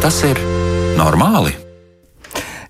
Tas ir normāli?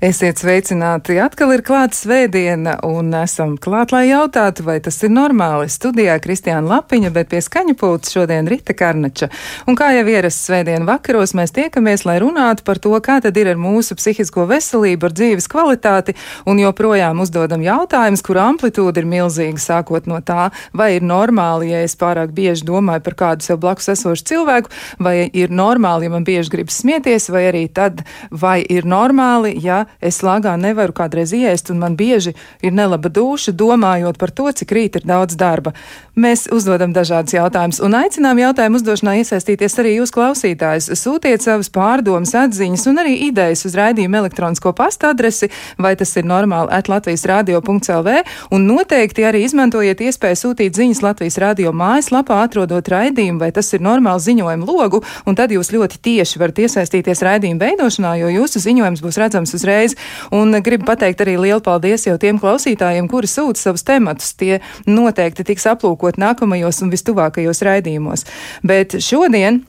Esiet sveicināti! Atkal ir klāta svētdiena, un esam klāt, lai jautātu, vai tas ir normāli. Studijā Kristiāna Lapiņa, bet pie skaņa pults šodien Rita Karnača. Un kā jau ierasts svētdienu vakaros, mēs tiekamies, lai runātu par to, kā tad ir ar mūsu psihisko veselību, ar dzīves kvalitāti, un joprojām uzdodam jautājumus, kur amplitūda ir milzīga, sākot no tā, vai ir normāli, ja es pārāk bieži domāju par kādu sev blakus esošu cilvēku, vai ir normāli, ja man bieži gribas smieties, vai arī tad, vai ir normāli, ja es lāgā nevaru kādreiz iest, un man bieži ir nelaba duša, domājot par to, cik rīt ir daudz darba. Mēs uzdodam dažādus jautājumus, un aicinām jautājumu uzdošanā iesaistīties arī jūs klausītājus. Sūtiet savas pārdomas, atziņas un arī idejas uz raidījumu elektronisko pasta adresi, vai tas ir normāli at Latvijas radio.lv, un noteikti arī izmantojiet iespēju sūtīt ziņas Latvijas radio mājaslapā, atrodot raidījumu, vai tas ir normāli ziņojumu logu, un tad jūs ļoti tieši varat iesaistīties raidījumu veidošanā, jo jūsu ziņojums būs redzams uzreiz uzreiz. Un gribu pateikt arī lielu paldies jau tiem klausītājiem, kuri sūta savus tematus. Tie noteikti tiks aplūkot nākamajos un vistuvākajos raidījumos. Bet šodien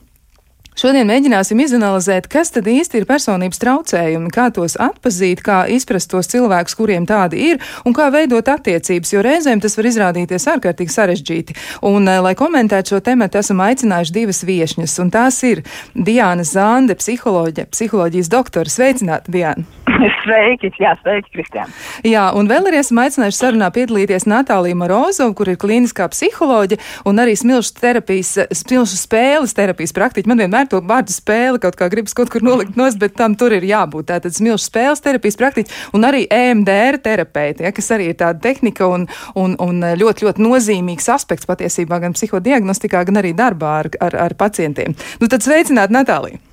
Šodien mēģināsim izanalizēt, kas tad īsti ir personības traucējumi, kā tos atpazīt, kā izprast tos cilvēkus, kuriem tādi ir, un kā veidot attiecības, jo reizēm tas var izrādīties ārkārtīgi sarežģīti. Un, eh, lai komentētu šo tematu, esam aicinājuši divas viešņas, un tās ir Diana Zande, psiholoģija, psiholoģijas doktora. Sveicināta, Diana! Sveiki, jā, sveiki, Kristiāna. Jā, un vēl arī esam aicinājuši sarunā piedalīties Natālija Morozova, kur ir klīniskā psiholoģija un arī smilšu terapijas, smilšu spēles terapijas praktiķi. Man vienmēr to vārdu spēle kaut kā gribas kaut kur nolikt nos, bet tam tur ir jābūt. Tātad smilšu spēles terapijas praktiķi un arī EMDR terapeiti, ja, kas arī ir tāda tehnika un, un, un ļoti, ļoti nozīmīgs aspekts patiesībā gan psihodiagnostikā, gan arī darbā ar, ar, ar pacientiem. Nu tad sveicināt Natāliju!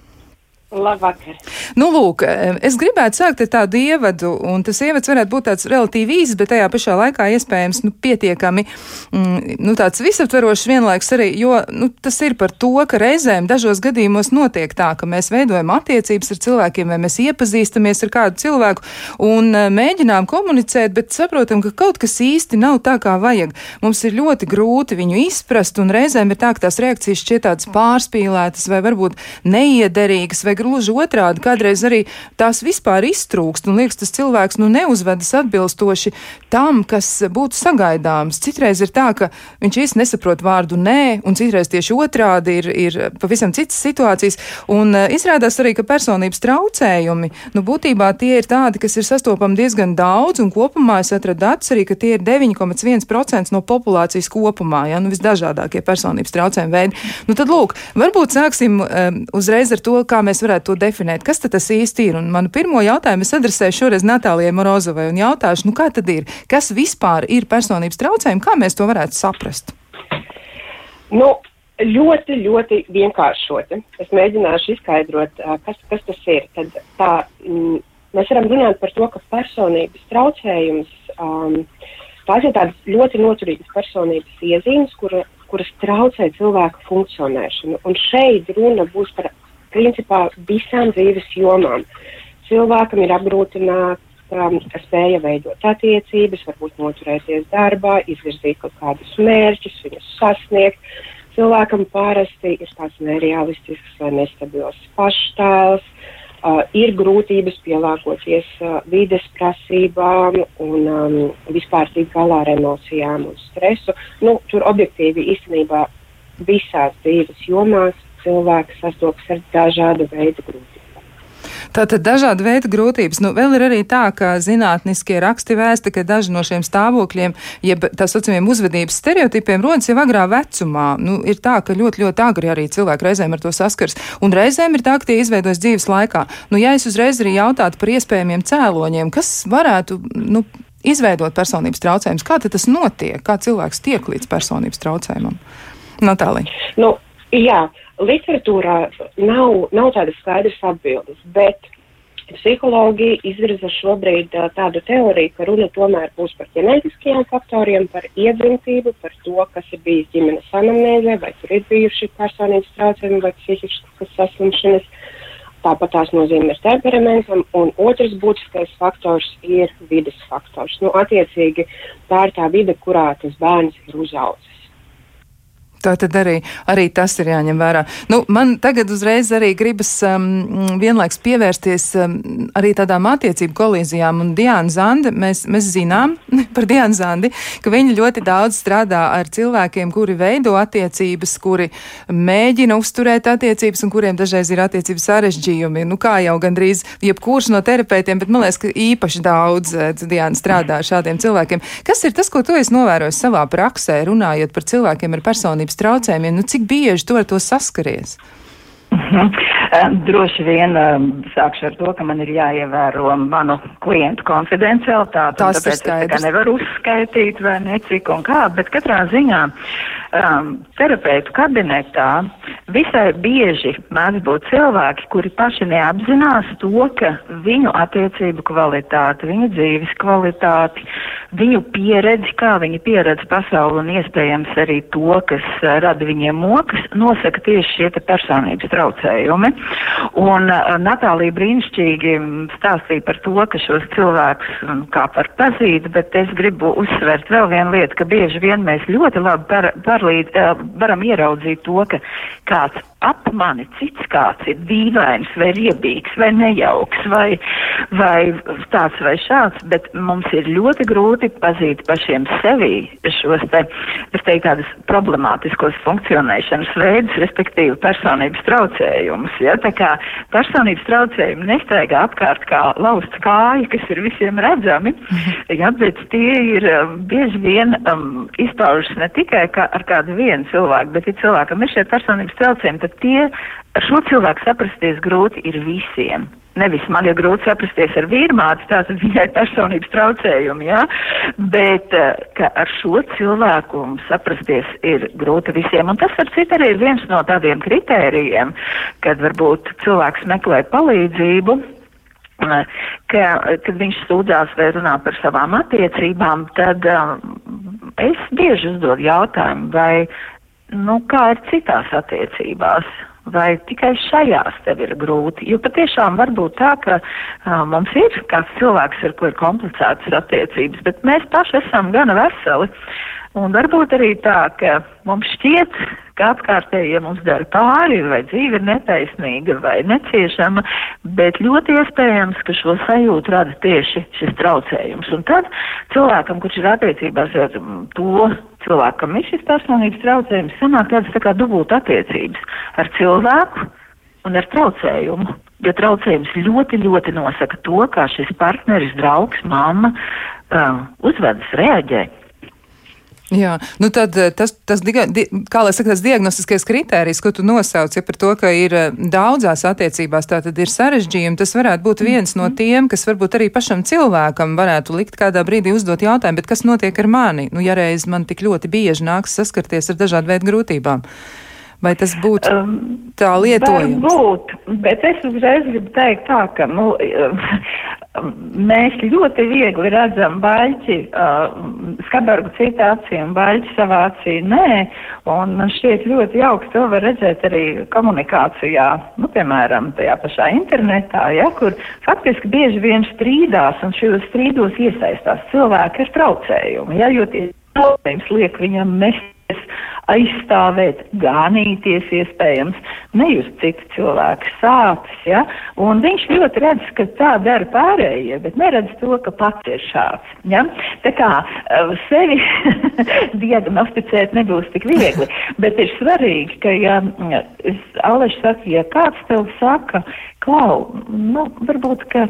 Labvakar. Nu, lūk, es gribētu sākt ar tādu ievadu, un tas ievads varētu būt tāds relatīvi īsts, bet tajā pašā laikā iespējams nu, pietiekami mm, nu, tāds visaptverošs vienlaiks arī, jo nu, tas ir par to, ka reizēm dažos gadījumos notiek tā, ka mēs veidojam attiecības ar cilvēkiem, vai mēs iepazīstamies ar kādu cilvēku un uh, mēģinām komunicēt, bet saprotam, ka kaut kas īsti nav tā, kā vajag. Mums ir ļoti grūti viņu izprast, un reizēm ir tā, ka tās reakcijas šķiet tādas pārspīlētas vai varbūt neiederīgas vai gluži otrādi, kādreiz arī tās vispār iztrūkst, un liekas, tas cilvēks nu neuzvedas atbilstoši tam, kas būtu sagaidāms. Citreiz ir tā, ka viņš īsti nesaprot vārdu nē, un citreiz tieši otrādi ir, ir pavisam citas situācijas, un uh, izrādās arī, ka personības traucējumi, nu būtībā tie ir tādi, kas ir sastopami diezgan daudz, un kopumā es atradu datus arī, ka tie ir 9,1% no populācijas kopumā, ja, nu visdažādākie personības traucējumi veidi. Nu tad lūk, varbūt sāksim um, uzreiz ar to, kā mēs varam varētu to definēt? Kas tas īsti ir? Un manu pirmo jautājumu es adresēšu šoreiz Natālijai Morozovai un jautāšu, nu kā tad ir? Kas vispār ir personības traucējumi? Kā mēs to varētu saprast? Nu, ļoti, ļoti vienkāršoti. Es mēģināšu izskaidrot, kas, kas tas ir. Tad tā, m, mēs varam runāt par to, ka personības traucējums, um, tās ir tādas ļoti noturīgas personības iezīmes, kura, kuras traucē cilvēku funkcionēšanu. Un šeit runa būs par principā visām dzīves jomām. Cilvēkam ir apgrūtināta um, spēja veidot attiecības, varbūt noturēties darbā, izvirzīt kaut kādus mērķus, viņus sasniegt. Cilvēkam parasti ir tāds nerealistisks vai nestabils paštēls, uh, ir grūtības pielāgoties uh, vides prasībām un um, vispār tikt galā ar emocijām un stresu. Nu, tur objektīvi īstenībā visās dzīves jomās cilvēks sastopas ar dažādu veidu grūtībām. Tātad dažādi veidi grūtības. Nu, vēl ir arī tā, ka zinātniskie raksti vēsta, ka daži no šiem stāvokļiem, jeb tā saucamiem uzvedības stereotipiem, rodas jau agrā vecumā. Nu, ir tā, ka ļoti, ļoti agri arī cilvēki reizēm ar to saskars, un reizēm ir tā, ka tie izveidojas dzīves laikā. Nu, ja es uzreiz arī jautātu par iespējamiem cēloņiem, kas varētu, nu, izveidot personības traucējumus, kā tas notiek, kā cilvēks tiek līdz personības traucējumam? Natālija. Nu, jā, literatūrā nav, nav tādas skaidras atbildes, bet psihologi izvirza šobrīd tādu teoriju, ka runa tomēr būs par ģenētiskajiem faktoriem, par iedzimtību, par to, kas ir bijis ģimenes anamnēzē, vai tur ir bijuši personības traucējumi vai psihiskas saslimšanas. Tāpat tās nozīme ir temperamentam, un otrs būtiskais faktors ir vides faktors. Nu, attiecīgi, tā ir tā vide, kurā tas bērns ir uzaudzis. Tā tad arī, arī tas ir jāņem vērā. Nu, man tagad uzreiz arī gribas um, vienlaiks pievērsties um, arī tādām attiecību kolīzijām. Un Diana Zande, mēs, mēs zinām par Dianu Zandi, ka viņa ļoti daudz strādā ar cilvēkiem, kuri veido attiecības, kuri mēģina uzturēt attiecības un kuriem dažreiz ir attiecības sarežģījumi. Nu, kā jau gandrīz jebkurš no terapeitiem, bet man liekas, ka īpaši daudz eh, Diana strādā ar šādiem cilvēkiem. Kas ir tas, ko tu esi novērojis savā praksē, runājot par cilvēkiem ar personību? Uzvedības traucējumiem. Nu, cik bieži tu ar to saskaries? Mhm. Droši vien sākšu ar to, ka man ir jāievēro manu klientu konfidencialitāti. Tas tāpēc es tā nevaru uzskaitīt vai necik un kā, bet katrā ziņā um, terapeitu kabinetā visai bieži mēdz būt cilvēki, kuri paši neapzinās to, ka viņu attiecību kvalitāti, viņu dzīves kvalitāti, viņu pieredzi, kā viņi pieredz pasauli un iespējams arī to, kas rada viņiem mokas, nosaka tieši šie personības traucējumi. Un uh, Natālija brīnišķīgi stāstīja par to, ka šos cilvēkus kā par pazīt, bet es gribu uzsvērt vēl vienu lietu, ka bieži vien mēs ļoti labi par, parlīd, uh, varam ieraudzīt to, ka kāds ap mani cits kāds ir dīvains vai riebīgs vai nejauks vai, vai tāds vai šāds, bet mums ir ļoti grūti pazīt pašiem sevī šos te, es teiktu, tādus problemātiskos funkcionēšanas veidus, respektīvi personības traucējumus. Ja? Tā kā personības traucējumi nestaigā apkārt kā lausts kāja, kas ir visiem redzami, ja? bet tie ir um, bieži vien um, izpaužas ne tikai kā, ar kādu vienu cilvēku, bet ja cilvēkam ir šie personības traucējumi, tie ar šo cilvēku saprasties grūti ir visiem. Nevis man ir grūti saprasties ar vīrmāti, tātad viņai personības traucējumi, jā, bet eh, ka ar šo cilvēku saprasties ir grūti visiem. Un tas, ar citu, arī ir viens no tādiem kritērijiem, kad varbūt cilvēks meklē palīdzību, eh, ka, kad viņš sūdzās vai runā par savām attiecībām, tad um, es bieži uzdodu jautājumu, vai nu, kā ir citās attiecībās. Vai tikai šajās tev ir grūti? Jo patiešām var būt tā, ka uh, mums ir kāds cilvēks, ar ko ir komplicētas attiecības, bet mēs paši esam gana veseli. Un varbūt arī tā, ka mums šķiet, ka apkārtējie mums dara pāri, vai dzīve ir netaisnīga vai neciešama, bet ļoti iespējams, ka šo sajūtu rada tieši šis traucējums. Un tad cilvēkam, kurš ir attiecībās ar to cilvēkam ir šis personības traucējums, sanāk tādas tā kā dubult attiecības ar cilvēku un ar traucējumu. Jo traucējums ļoti, ļoti nosaka to, kā šis partneris, draugs, mamma uh, uzvedas, reaģē. Jā, nu tad eh, tas, tas di, kā lai saka, tas diagnostiskais kritērijs, ko tu nosauc, ja par to, ka ir eh, daudzās attiecībās tā tad ir sarežģījumi, tas varētu būt viens no mhm. tiem, kas varbūt arī pašam cilvēkam varētu likt kādā brīdī uzdot jautājumu, bet kas notiek ar mani? Nu, ja reiz man tik ļoti bieži nāks saskarties ar dažādu veidu grūtībām. Vai tas būtu um, tā lietojams? Varbūt, bet es uzreiz gribu teikt tā, ka nu, mēs ļoti viegli redzam baļķi, uh, skabargu citā acī un baļķi savā acī nē, un man šķiet ļoti jauks to var redzēt arī komunikācijā, nu, piemēram, tajā pašā internetā, ja, kur faktiski bieži vien strīdās un šajos strīdos iesaistās cilvēki ar traucējumu, ja, jo tie traucējums liek viņam mest aizstāvēt, ganīties iespējams, nejust citu cilvēku sāpes, ja? un viņš ļoti redz, ka tā dara pārējie, bet neredz to, ka pats ir šāds, ja? Tā kā uh, sevi diagnosticēt nebūs tik viegli, bet ir svarīgi, ka, ja, Aleši saka, ja kāds tev saka, klau, nu, varbūt, ka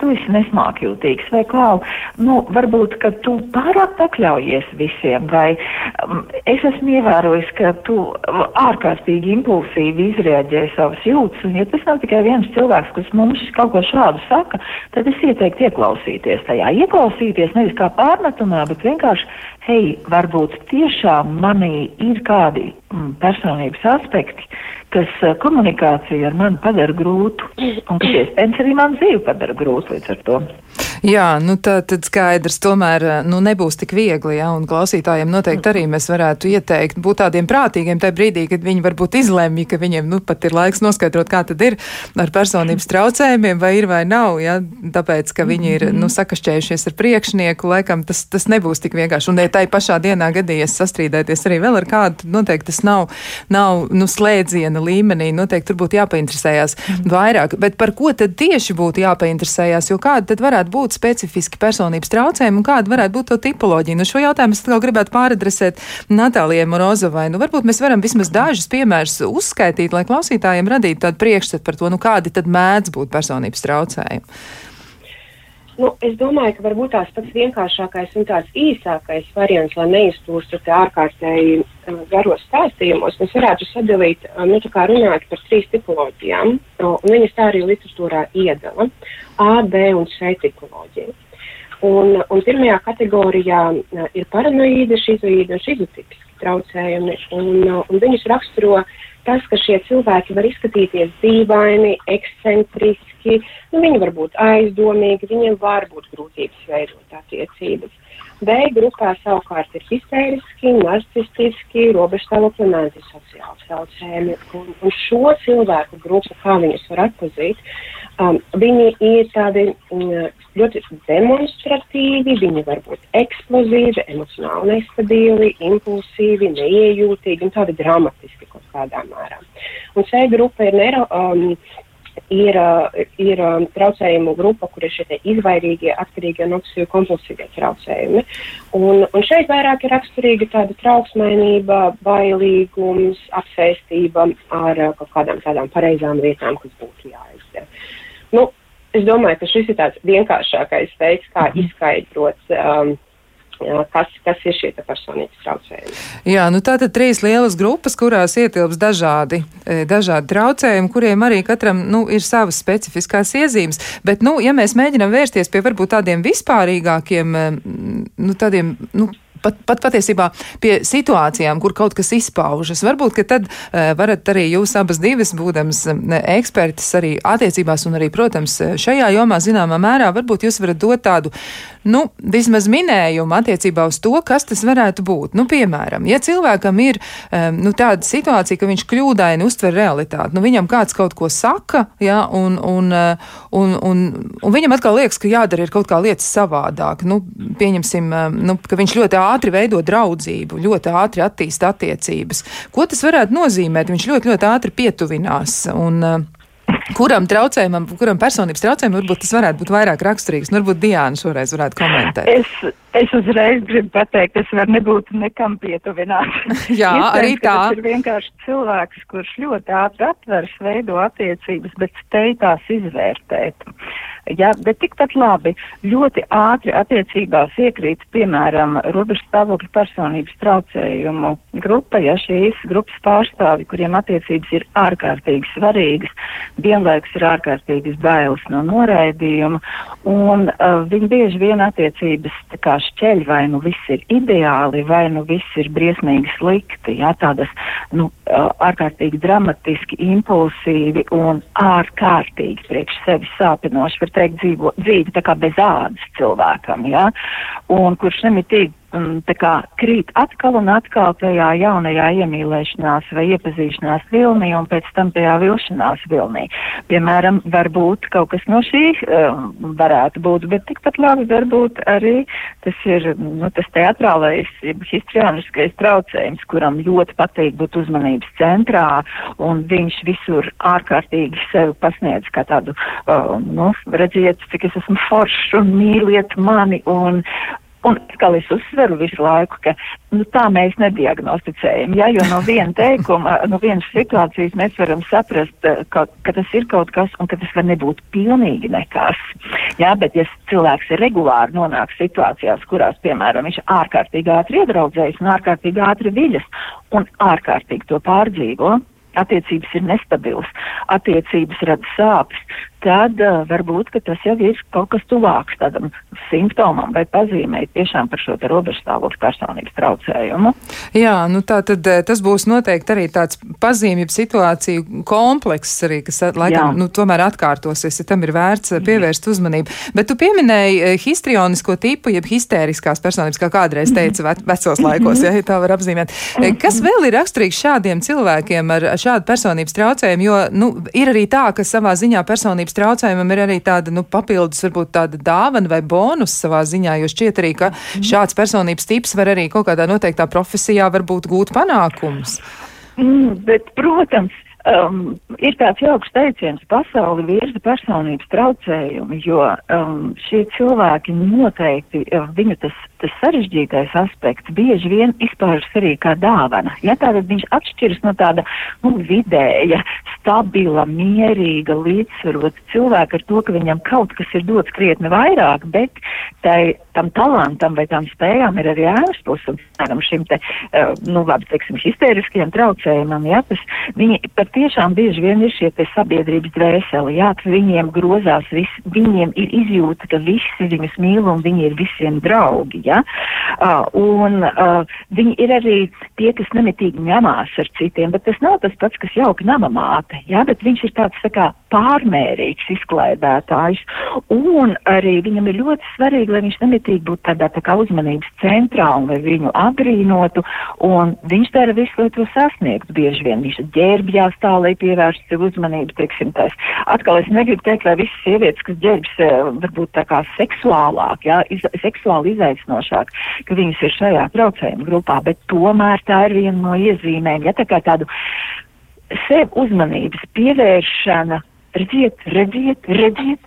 tu esi nesmākjūtīgs, vai klau, nu, varbūt, ka tu pārāk pakļaujies visiem, vai um, es esmu ievērojis, ka tu ārkārtīgi impulsīvi izrēģē savas jūtas, un ja tas nav tikai viens cilvēks, kas mums kaut ko šādu saka, tad es ieteiktu ieklausīties tajā. Ieklausīties nevis kā pārmetumā, bet vienkārši, hei, varbūt tiešām manī ir kādi mm, personības aspekti, kas uh, komunikāciju ar mani padara grūtu, un kas iespējams arī man dzīvi padara grūtu līdz ar to. Jā, nu tā tad skaidrs, tomēr nu, nebūs tik viegli, ja, un klausītājiem noteikti arī mēs varētu ieteikt būt tādiem prātīgiem tajā brīdī, kad viņi varbūt izlemj, ka viņiem nu pat ir laiks noskaidrot, kā tad ir ar personības traucējumiem, vai ir vai nav, ja, tāpēc, ka viņi ir, nu, sakašķējušies ar priekšnieku, laikam tas, tas nebūs tik vienkārši. Un, ja tai pašā dienā gadījies sastrīdēties arī vēl ar kādu, noteikti tas nav, nav, nu, slēdziena līmenī, noteikti tur būtu jāpainteresējās vairāk. Bet par ko tad tieši būtu jāpainteresējās, jo kāda tad varētu būt specifiski personības traucējumi un kāda varētu būt to tipoloģija? Nu, šo jautājumu es gribētu pāradresēt Natālijai Morozovai. Nu, varbūt mēs varam vismaz dažus piemērus uzskaitīt, lai klausītājiem radītu tādu priekšstatu par to, nu, kādi tad mēdz būt personības traucējumi. Nu, es domāju, ka varbūt tās pats vienkāršākais un tāds īsākais variants, lai neizplūstu te ārkārtēji uh, garos stāstījumos, mēs varētu sadalīt, uh, nu, tā kā runāt par trīs tipoloģijām, uh, un viņas tā arī literatūrā iedala - A, B un C tipoloģija. Un, un pirmajā kategorijā uh, ir paranoīda, šizoīda un šizotipiski traucējumi, un, uh, un viņus raksturo tas, ka šie cilvēki var izskatīties dīvaini, ekscentriski, nu, viņi var būt aizdomīgi, viņiem var būt grūtības veidot attiecības. B grupā savukārt ir histēriski, narcistiski, robežstāvokļi un antisociāli saucējumi. Un, un šo cilvēku grupu, kā viņus var atpazīt, um, viņi ir tādi um, ļoti demonstratīvi, viņi var būt eksplozīvi, emocionāli nestabili, impulsīvi, neiejūtīgi un tādi dramatiski kaut kādā mērā. Un C grupa ir neiro. Um, ir, ir traucējumu grupa, kur ir šie izvairīgie, atkarīgie un obsesīvi kompulsīvie traucējumi. Un, un šeit vairāk ir raksturīga tāda trauksmainība, bailīgums, apsēstība ar kaut kādām tādām pareizām lietām, kas būtu jāizdara. Nu, es domāju, ka šis ir tāds vienkāršākais veids, kā izskaidrot um, kas, kas ir šie personības traucējumi. Jā, nu tātad trīs lielas grupas, kurās ietilps dažādi, e, dažādi traucējumi, kuriem arī katram nu, ir savas specifiskās iezīmes. Bet, nu, ja mēs mēģinām vērsties pie varbūt tādiem vispārīgākiem, e, nu, tādiem, nu, pat, pat patiesībā pie situācijām, kur kaut kas izpaužas. Varbūt, ka tad uh, varat arī jūs abas divas, būdams ekspertas arī attiecībās un arī, protams, šajā jomā zināmā mērā, varbūt jūs varat dot tādu, nu, vismaz minējumu attiecībā uz to, kas tas varētu būt. Nu, piemēram, ja cilvēkam ir um, nu, tāda situācija, ka viņš kļūdaini uztver realitāti, nu, viņam kāds kaut ko saka, ja, un, un, un, un, un viņam atkal liekas, ka jādara ir kaut kā lietas savādāk. Nu, pieņemsim, nu, ka viņš ļoti ātri veido draudzību, ļoti ātri attīsta attiecības. Ko tas varētu nozīmēt? Viņš ļoti, ļoti ātri pietuvinās. Un, Kuram traucējumam, kuram personības traucējumam varbūt tas varētu būt vairāk raksturīgs? Nu, varbūt Diāna šoreiz varētu komentēt. Es, es uzreiz gribu pateikt, es varu nebūt nekam pietuvināt. Jā, Iespējams, arī tā. Tas ir vienkārši cilvēks, kurš ļoti ātri atveras, veido attiecības, bet spēj tās izvērtēt. Ja, bet tikpat labi ļoti ātri attiecībās iekrīt, piemēram, robežu stāvokļa personības traucējumu grupa, ja šīs grupas pārstāvi, kuriem attiecības ir ārkārtīgi svarīgas, vienlaikus ir ārkārtīgas bailes no noraidījuma, un uh, viņi bieži vien attiecības kā šķeļ, vai nu viss ir ideāli, vai nu viss ir briesmīgi slikti, ja, tādas, nu, uh, ārkārtīgi dramatiski, impulsīvi un ārkārtīgi priekš sevi sāpinoši var teikt, dzīvo, dzīvi tā kā bez ādas cilvēkam, ja, un kurš nemitīgi um, kā, krīt atkal un atkal tajā jaunajā iemīlēšanās vai iepazīšanās vilnī un pēc tam tajā vilšanās vilnī. Piemēram, varbūt kaut kas no šī um, varētu būt, bet tikpat labi varbūt arī tas ir nu, tas teatrālais, histrioniskais traucējums, kuram ļoti patīk būt uzmanības centrā un viņš visur ārkārtīgi sevi pasniedz kā tādu, uh, nu, redziet, cik es esmu foršs un mīliet mani un Un atkal es uzsveru visu laiku, ka nu, tā mēs nediagnosticējam. Ja, jo no viena teikuma, no vienas situācijas mēs varam saprast, eh, ka, ka tas ir kaut kas un ka tas var nebūt pilnīgi nekas. Ja, bet ja cilvēks regulāri nonāk situācijās, kurās, piemēram, viņš ārkārtīgi ātri iedraudzējas un ārkārtīgi ātri viļas un ārkārtīgi to pārdzīvo, attiecības ir nestabilas, attiecības rada sāpes, tad uh, varbūt tas jau ir kaut kas tuvāks tādam simptomam vai pazīmei tiešām par šo robežstāvokļa personības traucējumu. Jā, nu tā tad tas būs noteikti arī tāds pazīmju situāciju komplekss arī, kas laikam, Jā. nu, tomēr atkārtosies, ja tam ir vērts pievērst uzmanību. Bet tu pieminēji histrionisko tipu, jeb histēriskās personības, kā kādreiz teica ve vecos laikos, ja tā var apzīmēt. Kas vēl ir raksturīgs šādiem cilvēkiem ar šādu personības traucējumu, jo, nu, ir arī tā, ka savā ziņā personības veselības traucējumam ir arī tāda nu, papildus, varbūt tāda dāvana vai bonus savā ziņā, jo šķiet arī, ka mhm. šāds personības tips var arī kaut kādā noteiktā profesijā varbūt gūt panākumus. Mm, bet, protams, Um, ir tāds jauks teiciens, pasauli virza personības traucējumi, jo um, šie cilvēki noteikti, um, viņu tas, tas sarežģītais aspekts bieži vien izpaužas arī kā dāvana. Ja tātad viņš atšķiras no tāda nu, vidēja, stabila, mierīga, līdzsvarota cilvēka ar to, ka viņam kaut kas ir dots krietni vairāk, bet tai, tam talantam vai tām spējām ir arī puses, un, piemēram, šim te, uh, nu, labi, teiksim, histēriskajam traucējumam, ja, tas, viņi par tiešām bieži vien ir šie sabiedrības dvēseli, jā, viņiem grozās, vis, viņiem ir izjūta, ka visi viņus mīl un viņi ir visiem draugi, jā. Un viņi ir arī tie, kas nemitīgi ņemās ar citiem, bet tas nav tas pats, kas jauka nama māte, jā, bet viņš ir tāds tā kā pārmērīgs izklaidētājs. Un arī viņam ir ļoti svarīgi, lai viņš nemitīgi būtu tādā tā kā uzmanības centrā un lai viņu apbrīnotu, un viņš dara visu, lai to sasniegtu. Bieži vien viņš ģērbjās tā, lai pievērstu sev uzmanību, teiksim, tās. Atkal es negribu teikt, lai visas sievietes, kas ģērbs eh, varbūt tā kā seksuālāk, jā, iz, seksuāli izaicinošāk, ka viņas ir šajā traucējuma grupā, bet tomēr tā ir viena no iezīmēm, ja tā kā tādu sev uzmanības pievēršana Redziet, redziet, redziet,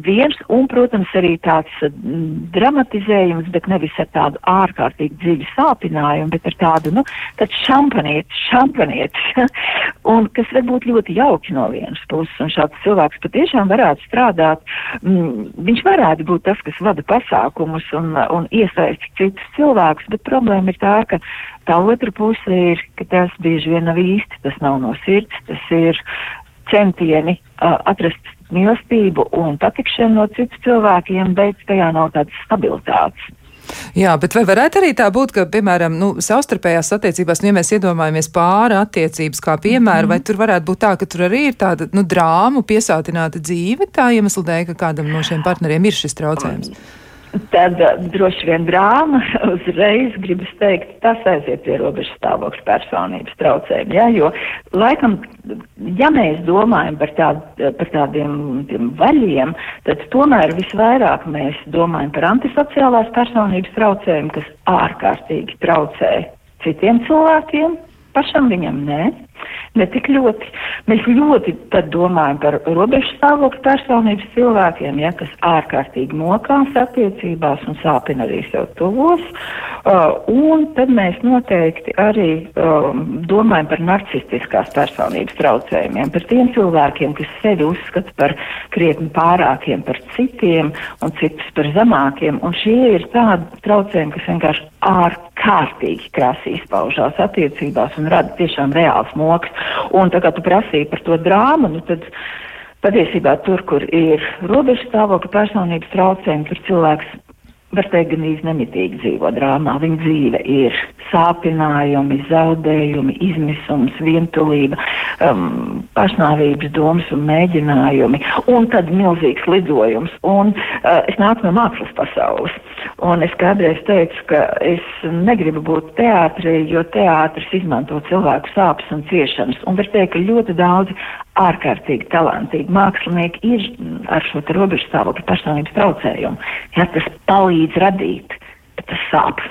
viens un, protams, arī tāds mm, dramatizējums, bet nevis ar tādu ārkārtīgi dziļu sāpinājumu, bet ar tādu, nu, tāds šampanietis, šampanietis, un kas var būt ļoti jauki no vienas puses, un šāds cilvēks patiešām varētu strādāt, mm, viņš varētu būt tas, kas vada pasākumus un, un iesaist citus cilvēkus, bet problēma ir tā, ka tā otra puse ir, ka tas bieži vien nav īsti, tas nav no sirds, tas ir centieni uh, atrast mīlestību un patikšanu no citu cilvēkiem, bet tajā nav tādas stabilitātes. Jā, bet vai varētu arī tā būt, ka, piemēram, nu, savstarpējās attiecībās, nu, ja mēs iedomājamies pāri attiecības kā piemēru, mm -hmm. vai tur varētu būt tā, ka tur arī ir tāda, nu, drāmu piesātināta dzīve tā iemesla dēļ, ka kādam no šiem partneriem ir šis traucējums? Mm. Tad uh, droši vien drāma uzreiz gribas teikt, tas aiziet pie robežas stāvokļa personības traucējuma. Ja? Jo laikam, ja mēs domājam par, tād, par tādiem vaļiem, tad tomēr visvairāk mēs domājam par antisociālās personības traucējumu, kas ārkārtīgi traucē citiem cilvēkiem, pašam viņam nē ne tik ļoti. Mēs ļoti domājam par robežu stāvokļu personības cilvēkiem, ja, kas ārkārtīgi mokās attiecībās un sāpina arī sev tuvos. Uh, un tad mēs noteikti arī um, domājam par narcistiskās personības traucējumiem, par tiem cilvēkiem, kas sevi uzskata par krietni pārākiem par citiem un citus par zemākiem. Un šie ir tādi traucējumi, kas vienkārši ārkārtīgi krāsī izpaužās attiecībās un rada tiešām reāls moks. Un tā kā tu prasīji par to drāmu, nu tad patiesībā tur, kur ir robežu stāvokļa personības traucējumi, tur cilvēks var teikt, gan īsti nemitīgi dzīvo drāmā. Viņa dzīve ir sāpinājumi, zaudējumi, izmisums, vientulība, um, pašnāvības domas un mēģinājumi, un tad milzīgs lidojums. Un uh, es nāku no mākslas pasaules, un es kādreiz teicu, ka es negribu būt teātrī, jo teātris izmanto cilvēku sāpes un ciešanas, un var teikt, ka ļoti daudzi ārkārtīgi talantīgi mākslinieki ir ar šo robežu stāvokļu personības traucējumu. Ja, tas palīdz radīt, bet tas sāp.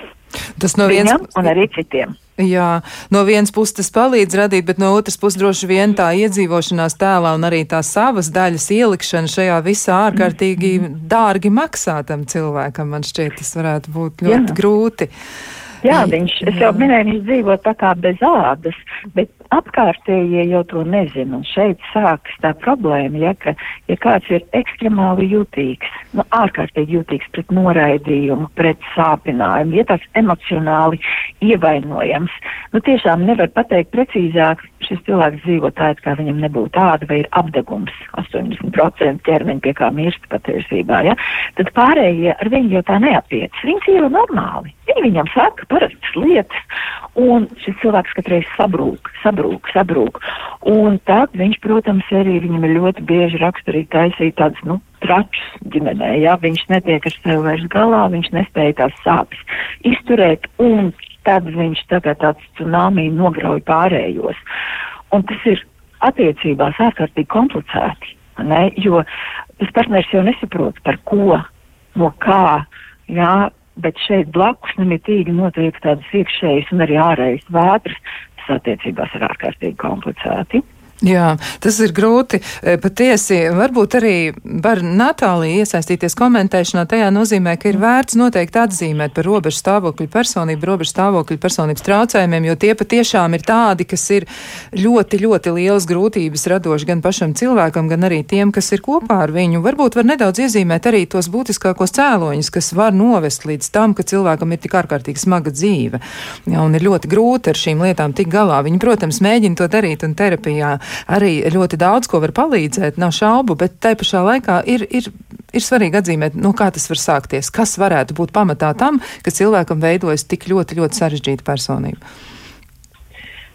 Tas no vienas puses. Un arī citiem. Jā, no vienas puses tas palīdz radīt, bet no otras puses droši vien tā iedzīvošanās tēlā un arī tā savas daļas ielikšana šajā visā ārkārtīgi mm -hmm. dārgi maksātam cilvēkam. Man šķiet, tas varētu būt ļoti Jā. grūti. Jā, viņš, es jau minēju, viņš dzīvo tā kā bez ādas, bet apkārtējie jau to nezina. Un šeit sākas tā problēma, ja, ka, ja kāds ir ekstremāli jutīgs, nu, ārkārtīgi jutīgs pret noraidījumu, pret sāpinājumu, ja tāds emocionāli ievainojams, nu, tiešām nevar pateikt precīzāk, šis cilvēks dzīvo tā, it kā viņam nebūtu tāda, vai ir apdegums 80% ķermeņa, pie kā mirst patiesībā, ja, tad pārējie ar viņu jau tā neapiet. Viņi dzīvo normāli. Viņi viņam saka parastas lietas, un šis cilvēks katreiz sabrūk, sabrūk, sabrūk. Un tad viņš, protams, arī viņam ir ļoti bieži raksturīgi taisīt tādas, nu, tračus ģimenē, ja viņš netiek ar sevi vairs galā, viņš nespēja tās sāpes izturēt, un tad viņš tagad tāds tsunami nograuj pārējos. Un tas ir attiecībās ārkārtīgi komplicēti, ne? jo tas partners jau nesaprot par ko, no kā, jā, bet šeit blakus nemitīgi notiek tādas iekšējas un arī ārējas vētras, tas attiecībās ir ārkārtīgi komplicēti. Jā, tas ir grūti. E, patiesi, varbūt arī var Natālija iesaistīties komentēšanā. Tajā nozīmē, ka ir vērts noteikti atzīmēt par robežu stāvokļu personību, robežu stāvokļu personības traucējumiem, jo tie patiešām ir tādi, kas ir ļoti, ļoti lielas grūtības radoši gan pašam cilvēkam, gan arī tiem, kas ir kopā ar viņu. Varbūt var nedaudz iezīmēt arī tos būtiskākos cēloņus, kas var novest līdz tam, ka cilvēkam ir tik ārkārtīgi smaga dzīve. Jā, un ir ļoti grūti ar šīm lietām tik galā. Viņi, protams, mēģina to darīt un terapijā arī ļoti daudz ko var palīdzēt, nav šaubu, bet tai pašā laikā ir, ir, ir svarīgi atzīmēt, nu, kā tas var sākties, kas varētu būt pamatā tam, ka cilvēkam veidojas tik ļoti, ļoti sarežģīta personība.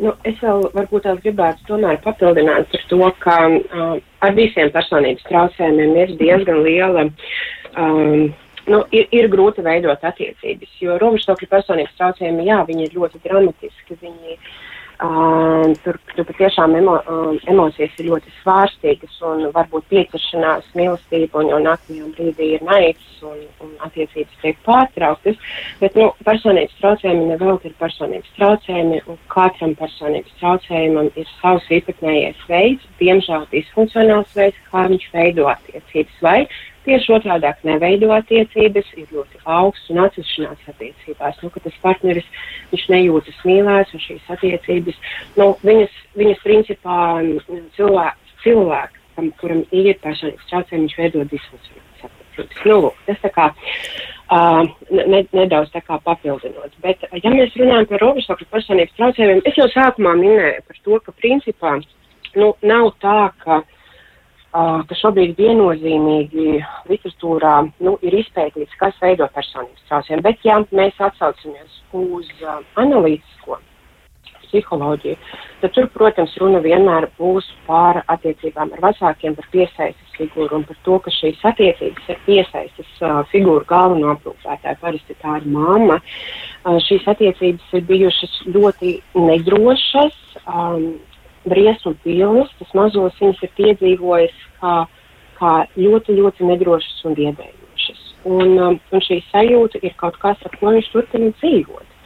Nu, es vēl varbūt tās gribētu tomēr papildināt par to, ka uh, ar visiem personības traucējumiem ir diezgan liela, um, nu, ir, ir grūti veidot attiecības, jo robežstokļu personības traucējumi, jā, viņi ir ļoti dramatiski, viņi uh, Um, tur, tur patiešām emo, um, emocijas ir ļoti svārstīgas un varbūt pieķeršanās, mīlestība un jau nākamajā brīdī ir naids un, un attiecības tiek pārtrauktas. Bet nu, personības traucējumi nevelk ir personības traucējumi un katram personības traucējumam ir savs īpatnējais veids, diemžēl disfunkcionāls veids, kā viņš veido attiecības vai Tieši otrādi neveido attiecības, ir ļoti augsts un atsevišķinās attiecībās. Nu, tas partneris nejūtas mīlēts un šīs attiecības, nu, viņas, viņas principā cilvēks, cilvēkam, kuram ir personības traucējumi, viņš veido disfunkcionālas attiecības. Nu, lūk, tas tā kā. Uh, ne, nedaudz tā kā papildinot. Bet, ja mēs runājam par robežsakļu personības traucējumiem, es jau sākumā minēju par to, ka principā nu, nav tā, ka uh, ka šobrīd viennozīmīgi literatūrā nu, ir izpētīts, kas veido personības traucējumu. Bet, ja mēs atsaucamies uz uh, analītisko psiholoģiju, tad tur, protams, runa vienmēr būs par attiecībām ar vecākiem, par piesaistes figūru un par to, ka šīs attiecības ir piesaistes uh, figūru galveno aprūpētāju. Parasti tā ir mamma. Uh, šīs attiecības ir bijušas ļoti nedrošas. Um, briesmu pilnas, tas mazos viņas ir piedzīvojis kā, kā ļoti, ļoti nedrošas un biedējošas. Un, um, un šī sajūta ir kaut kas, ar ko viņš turpina dzīvot.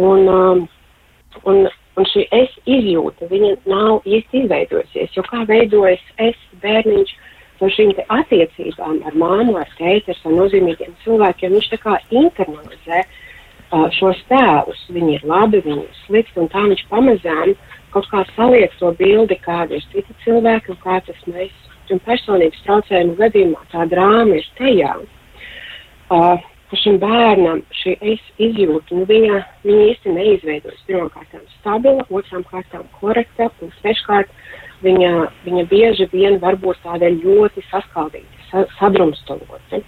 Un, um, un, un šī es izjūta, viņa nav īsti izveidojusies, jo kā veidojas es bērniņš no šīm attiecībām ar māmu, ar tēti, ar nozīmīgiem cilvēkiem, viņš tā kā internalizē uh, šos tēlus. Viņi ir labi, viņi ir slikti, un tā viņš pamazām kaut kā saliek to bildi, kāda ir cita cilvēka un kā tas mēs. Un personības traucējumu gadījumā tā drāma ir tajā, uh, ka šim bērnam šī es izjūta, nu viņa, viņa īsti neizveidojas pirmkārt stabila, otrām kārtām korekta, un sveškārt viņa, viņa bieži vien var būt tāda ļoti saskaldīta, sa, sadrumstalota.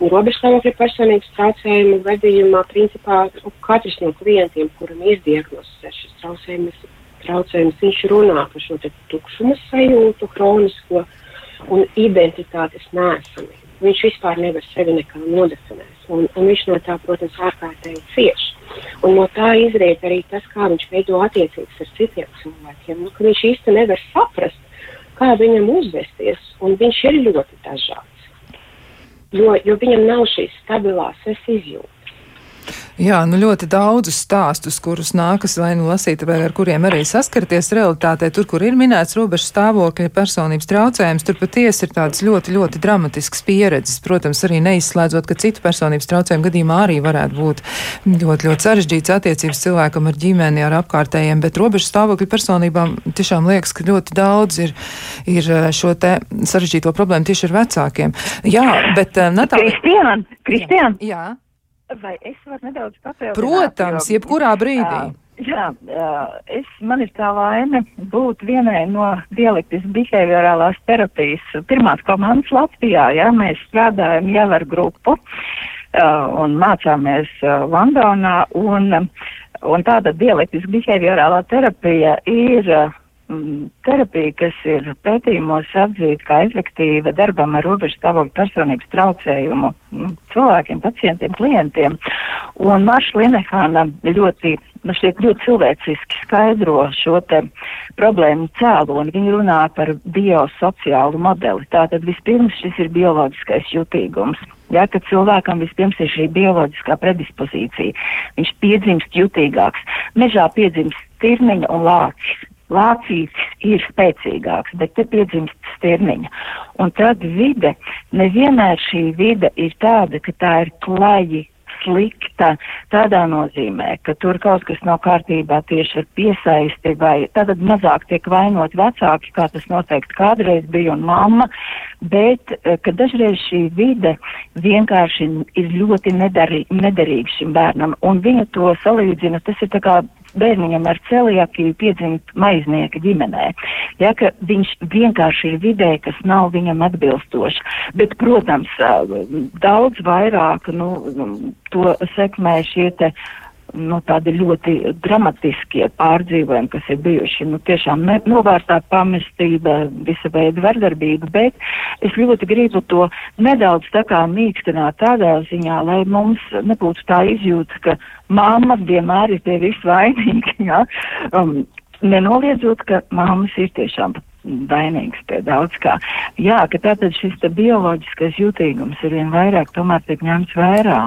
Un robežstāvokļa personības traucējumu gadījumā, principā, katrs no klientiem, kuram ir diagnosticēts šis traucējums, traucējums, viņš runā par šo tukšuma sajūtu, kronisko un identitātes nēsamību. Viņš vispār nevar sevi nekā nodefinēt. Un, un viņš no tā, protams, ārkārtīgi cieš. Un no tā izriet arī tas, kā viņš veido attiecības ar citiem cilvēkiem. Nu, viņš īsti nevar saprast, kā viņam uzvesties, un viņš ir ļoti dažāds. Jo, jo viņam nav šīs stabilās es izjūtas. Jā, nu ļoti daudzus stāstus, kurus nākas vai nu lasīt, vai ar kuriem arī saskarties realitātē, tur, kur ir minēts robežu stāvokļa personības traucējums, tur patiesi ir tādas ļoti, ļoti dramatiskas pieredzes. Protams, arī neizslēdzot, ka citu personības traucējumu gadījumā arī varētu būt ļoti, ļoti sarežģīts attiecības cilvēkam ar ģimeni, ar apkārtējiem, bet robežu stāvokļa personībām tiešām liekas, ka ļoti daudz ir, ir eh, šo te sarežģīto problēmu tieši ar vecākiem. Jā, bet uh, Natālija. Kristiāna, Kristiāna. Jā. jā. Vai es varu nedaudz papildināt? Protams, jo, jebkurā brīdī. Jā, es, man ir tā laime būt vienai no dialektis behaviorālās terapijas pirmās komandas Latvijā. Jā, mēs strādājam jau ar grupu un mācāmies Londonā. Un, un tāda dialektis behaviorālā terapija ir Mm, terapija, kas ir pētījumos atzīta kā efektīva darbam ar robežu stāvokļu personības traucējumu mm, cilvēkiem, pacientiem, klientiem. Un Marša Linehāna ļoti, man šķiet, ļoti cilvēciski skaidro šo te problēmu cēloni. Viņa runā par biosociālu modeli. Tātad vispirms šis ir bioloģiskais jutīgums. Ja, kad cilvēkam vispirms ir šī bioloģiskā predispozīcija, viņš piedzimst jutīgāks. Mežā piedzimst tirniņa un lācis lācītis ir spēcīgāks, bet te piedzimst stirniņa. Un tad vide, nevienmēr šī vide ir tāda, ka tā ir klaji slikta. Tādā nozīmē, ka tur kaut kas nav kārtībā tieši ar piesaisti vai tad mazāk tiek vainot vecāki, kā tas noteikti kādreiz bija un mamma, bet eh, ka dažreiz šī vide vienkārši ir ļoti nedarī, nederīga šim bērnam. Un viņa to salīdzina, tas ir tā kā bērniņam ar celiakiju piedzimt maiznieka ģimenē. Ja, viņš vienkārši ir vidē, kas nav viņam atbilstoši. Bet, protams, daudz vairāk nu, to sekmē šie te nu, tādi ļoti dramatiskie pārdzīvojumi, kas ir bijuši. Nu, tiešām ne, novērtā pamestība, visa veida vardarbība, bet es ļoti gribu to nedaudz tā kā mīkstināt tādā ziņā, lai mums nebūtu tā izjūta, ka mammas vienmēr ir tie visvainīgi. Ja? Um, nenoliedzot, ka mammas ir tiešām vainīgs pie daudz kā. Jā, ka tātad šis bioloģiskais jutīgums ir vien vairāk tomēr tiek ņemts vērā.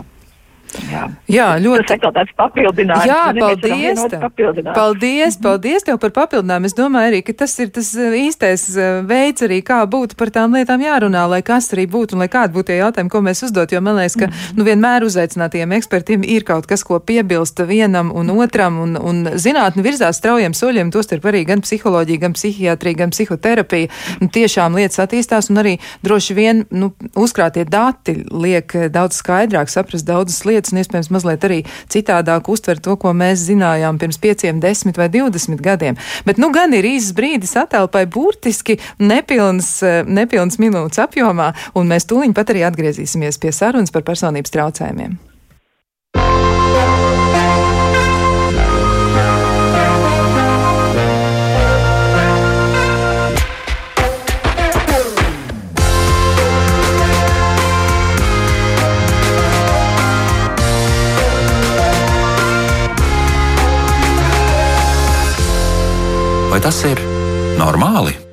Jā. Jā, ļoti. Tas ir tāds papildinājums. Jā, paldies. Papildinājums. Paldies, paldies tev par papildinājumu. Es domāju arī, ka tas ir tas eh, īstais eh, veids arī, kā būtu par tām lietām jārunā, lai kas arī būtu un lai kādi būtu tie jautājumi, ko mēs uzdot, jo man liekas, ka, mm. nu, vienmēr uzaicinātiem ekspertiem ir kaut kas, ko piebilst vienam un otram, un, un zinātni virzās straujiem soļiem, tostarp arī gan psiholoģija, gan psihiatrija, gan psihoterapija. Nu, tiešām lietas attīstās un arī droši vien, nu, uzkrātie dati liek daudz skaidrāk saprast daudzas lietas lietas un iespējams mazliet arī citādāk uztver to, ko mēs zinājām pirms pieciem, desmit vai divdesmit gadiem. Bet nu gan ir īsts brīdis attēlpai burtiski nepilns, eh, nepilns minūtes apjomā, un mēs tūliņ pat arī atgriezīsimies pie sarunas par personības traucējumiem. Vai tas ir normāli?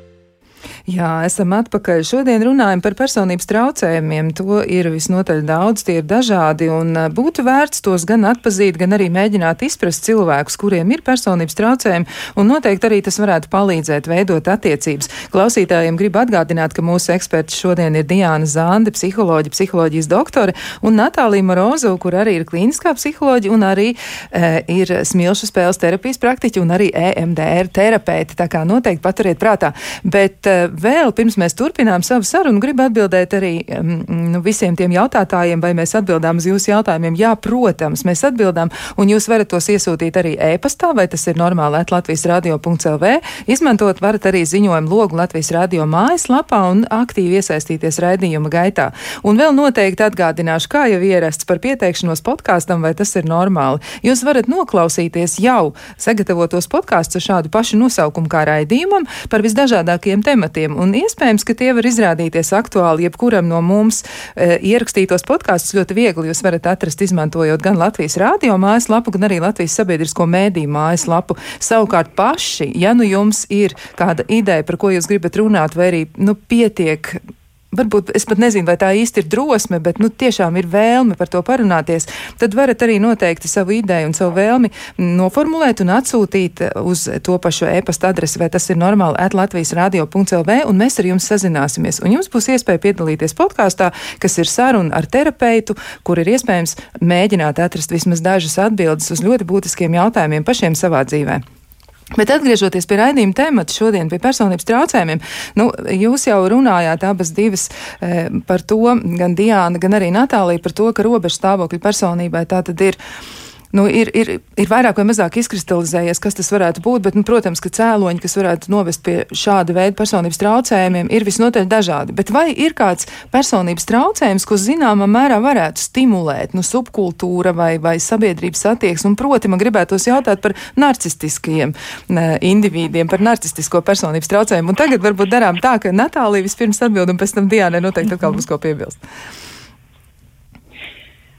Jā, esam atpakaļ. Šodien runājam par personības traucējumiem. To ir visnotaļ daudz, tie ir dažādi, un būtu vērts tos gan atpazīt, gan arī mēģināt izprast cilvēkus, kuriem ir personības traucējumi, un noteikti arī tas varētu palīdzēt veidot attiecības. Klausītājiem gribu atgādināt, ka mūsu eksperts šodien ir Diāna Zande, psiholoģija, psiholoģijas doktore, un Natālija Morozo, kur arī ir klīniskā psiholoģija, un arī e, ir smilšu spēles terapijas praktiķi, un arī EMDR terapeiti. Tā kā noteikti paturiet prātā. Bet, e, vēl pirms mēs turpinām savu sarunu, gribu atbildēt arī nu, visiem tiem jautātājiem, vai mēs atbildām uz jūsu jautājumiem. Jā, protams, mēs atbildām, un jūs varat tos iesūtīt arī e-pastā, vai tas ir normāli Latvijas radio.lv. Izmantot varat arī ziņojumu logu Latvijas radio mājaslapā un aktīvi iesaistīties raidījuma gaitā. Un vēl noteikti atgādināšu, kā jau ierasts par pieteikšanos podkāstam, vai tas ir normāli. Jūs varat noklausīties jau sagatavotos podkāstus ar šādu pašu nosaukumu kā raidījumam par visdažādākajiem tematiem jautājumiem, un iespējams, ka tie var izrādīties aktuāli jebkuram no mums e, ierakstītos podkāstus ļoti viegli. Jūs varat atrast, izmantojot gan Latvijas rādio mājaslapu, gan arī Latvijas sabiedrisko mēdīju mājaslapu. Savukārt paši, ja nu jums ir kāda ideja, par ko jūs gribat runāt, vai arī nu, pietiek varbūt es pat nezinu, vai tā īsti ir drosme, bet nu, tiešām ir vēlme par to parunāties, tad varat arī noteikti savu ideju un savu vēlmi noformulēt un atsūtīt uz to pašu e-pasta adresi, vai tas ir normāli at Latvijas radio.lv, un mēs ar jums sazināsimies. Un jums būs iespēja piedalīties podkāstā, kas ir saruna ar terapeitu, kur ir iespējams mēģināt atrast vismaz dažas atbildes uz ļoti būtiskiem jautājumiem pašiem savā dzīvē. Bet atgriežoties pie raidījuma temata šodien pie personības traucējumiem, nu, jūs jau runājāt abas divas e, par to, gan Diāna, gan arī Natālija, par to, ka robežu stāvokļi personībai tā tad ir nu, ir, ir, ir vairāk vai mazāk izkristalizējies, kas tas varētu būt, bet, nu, protams, ka cēloņi, kas varētu novest pie šāda veida personības traucējumiem, ir visnotaļ dažādi. Bet vai ir kāds personības traucējums, ko zināmā mērā varētu stimulēt, nu, subkultūra vai, vai sabiedrības attieksme? Proti, man gribētos jautāt par narcistiskajiem individiem, par narcistisko personības traucējumu. Un tagad varbūt darām tā, ka Natālija vispirms atbild, un pēc tam Diānai noteikti atkal būs ko piebilst.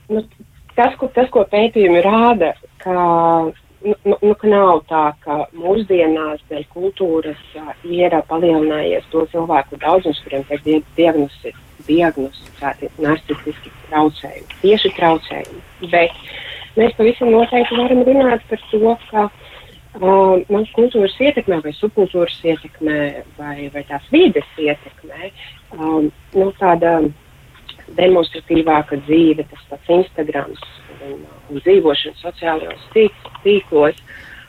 Nu, tas, ko, tas, ko pētījumi rāda, ka, nu, nu, nu, ka nav tā, ka mūsdienās dēļ kultūras uh, ir palielinājies to cilvēku daudzums, kuriem tiek diagnosi, diagnosticēti narcistiski traucējumi, tieši traucējumi. Bet mēs pavisam noteikti varam runāt par to, ka uh, mūsu kultūras ietekmē vai subkultūras ietekmē vai, vai tās vides ietekmē um, nu, tāda demonstratīvāka dzīve, tas pats Instagrams un, un dzīvošana sociālajos tīklos.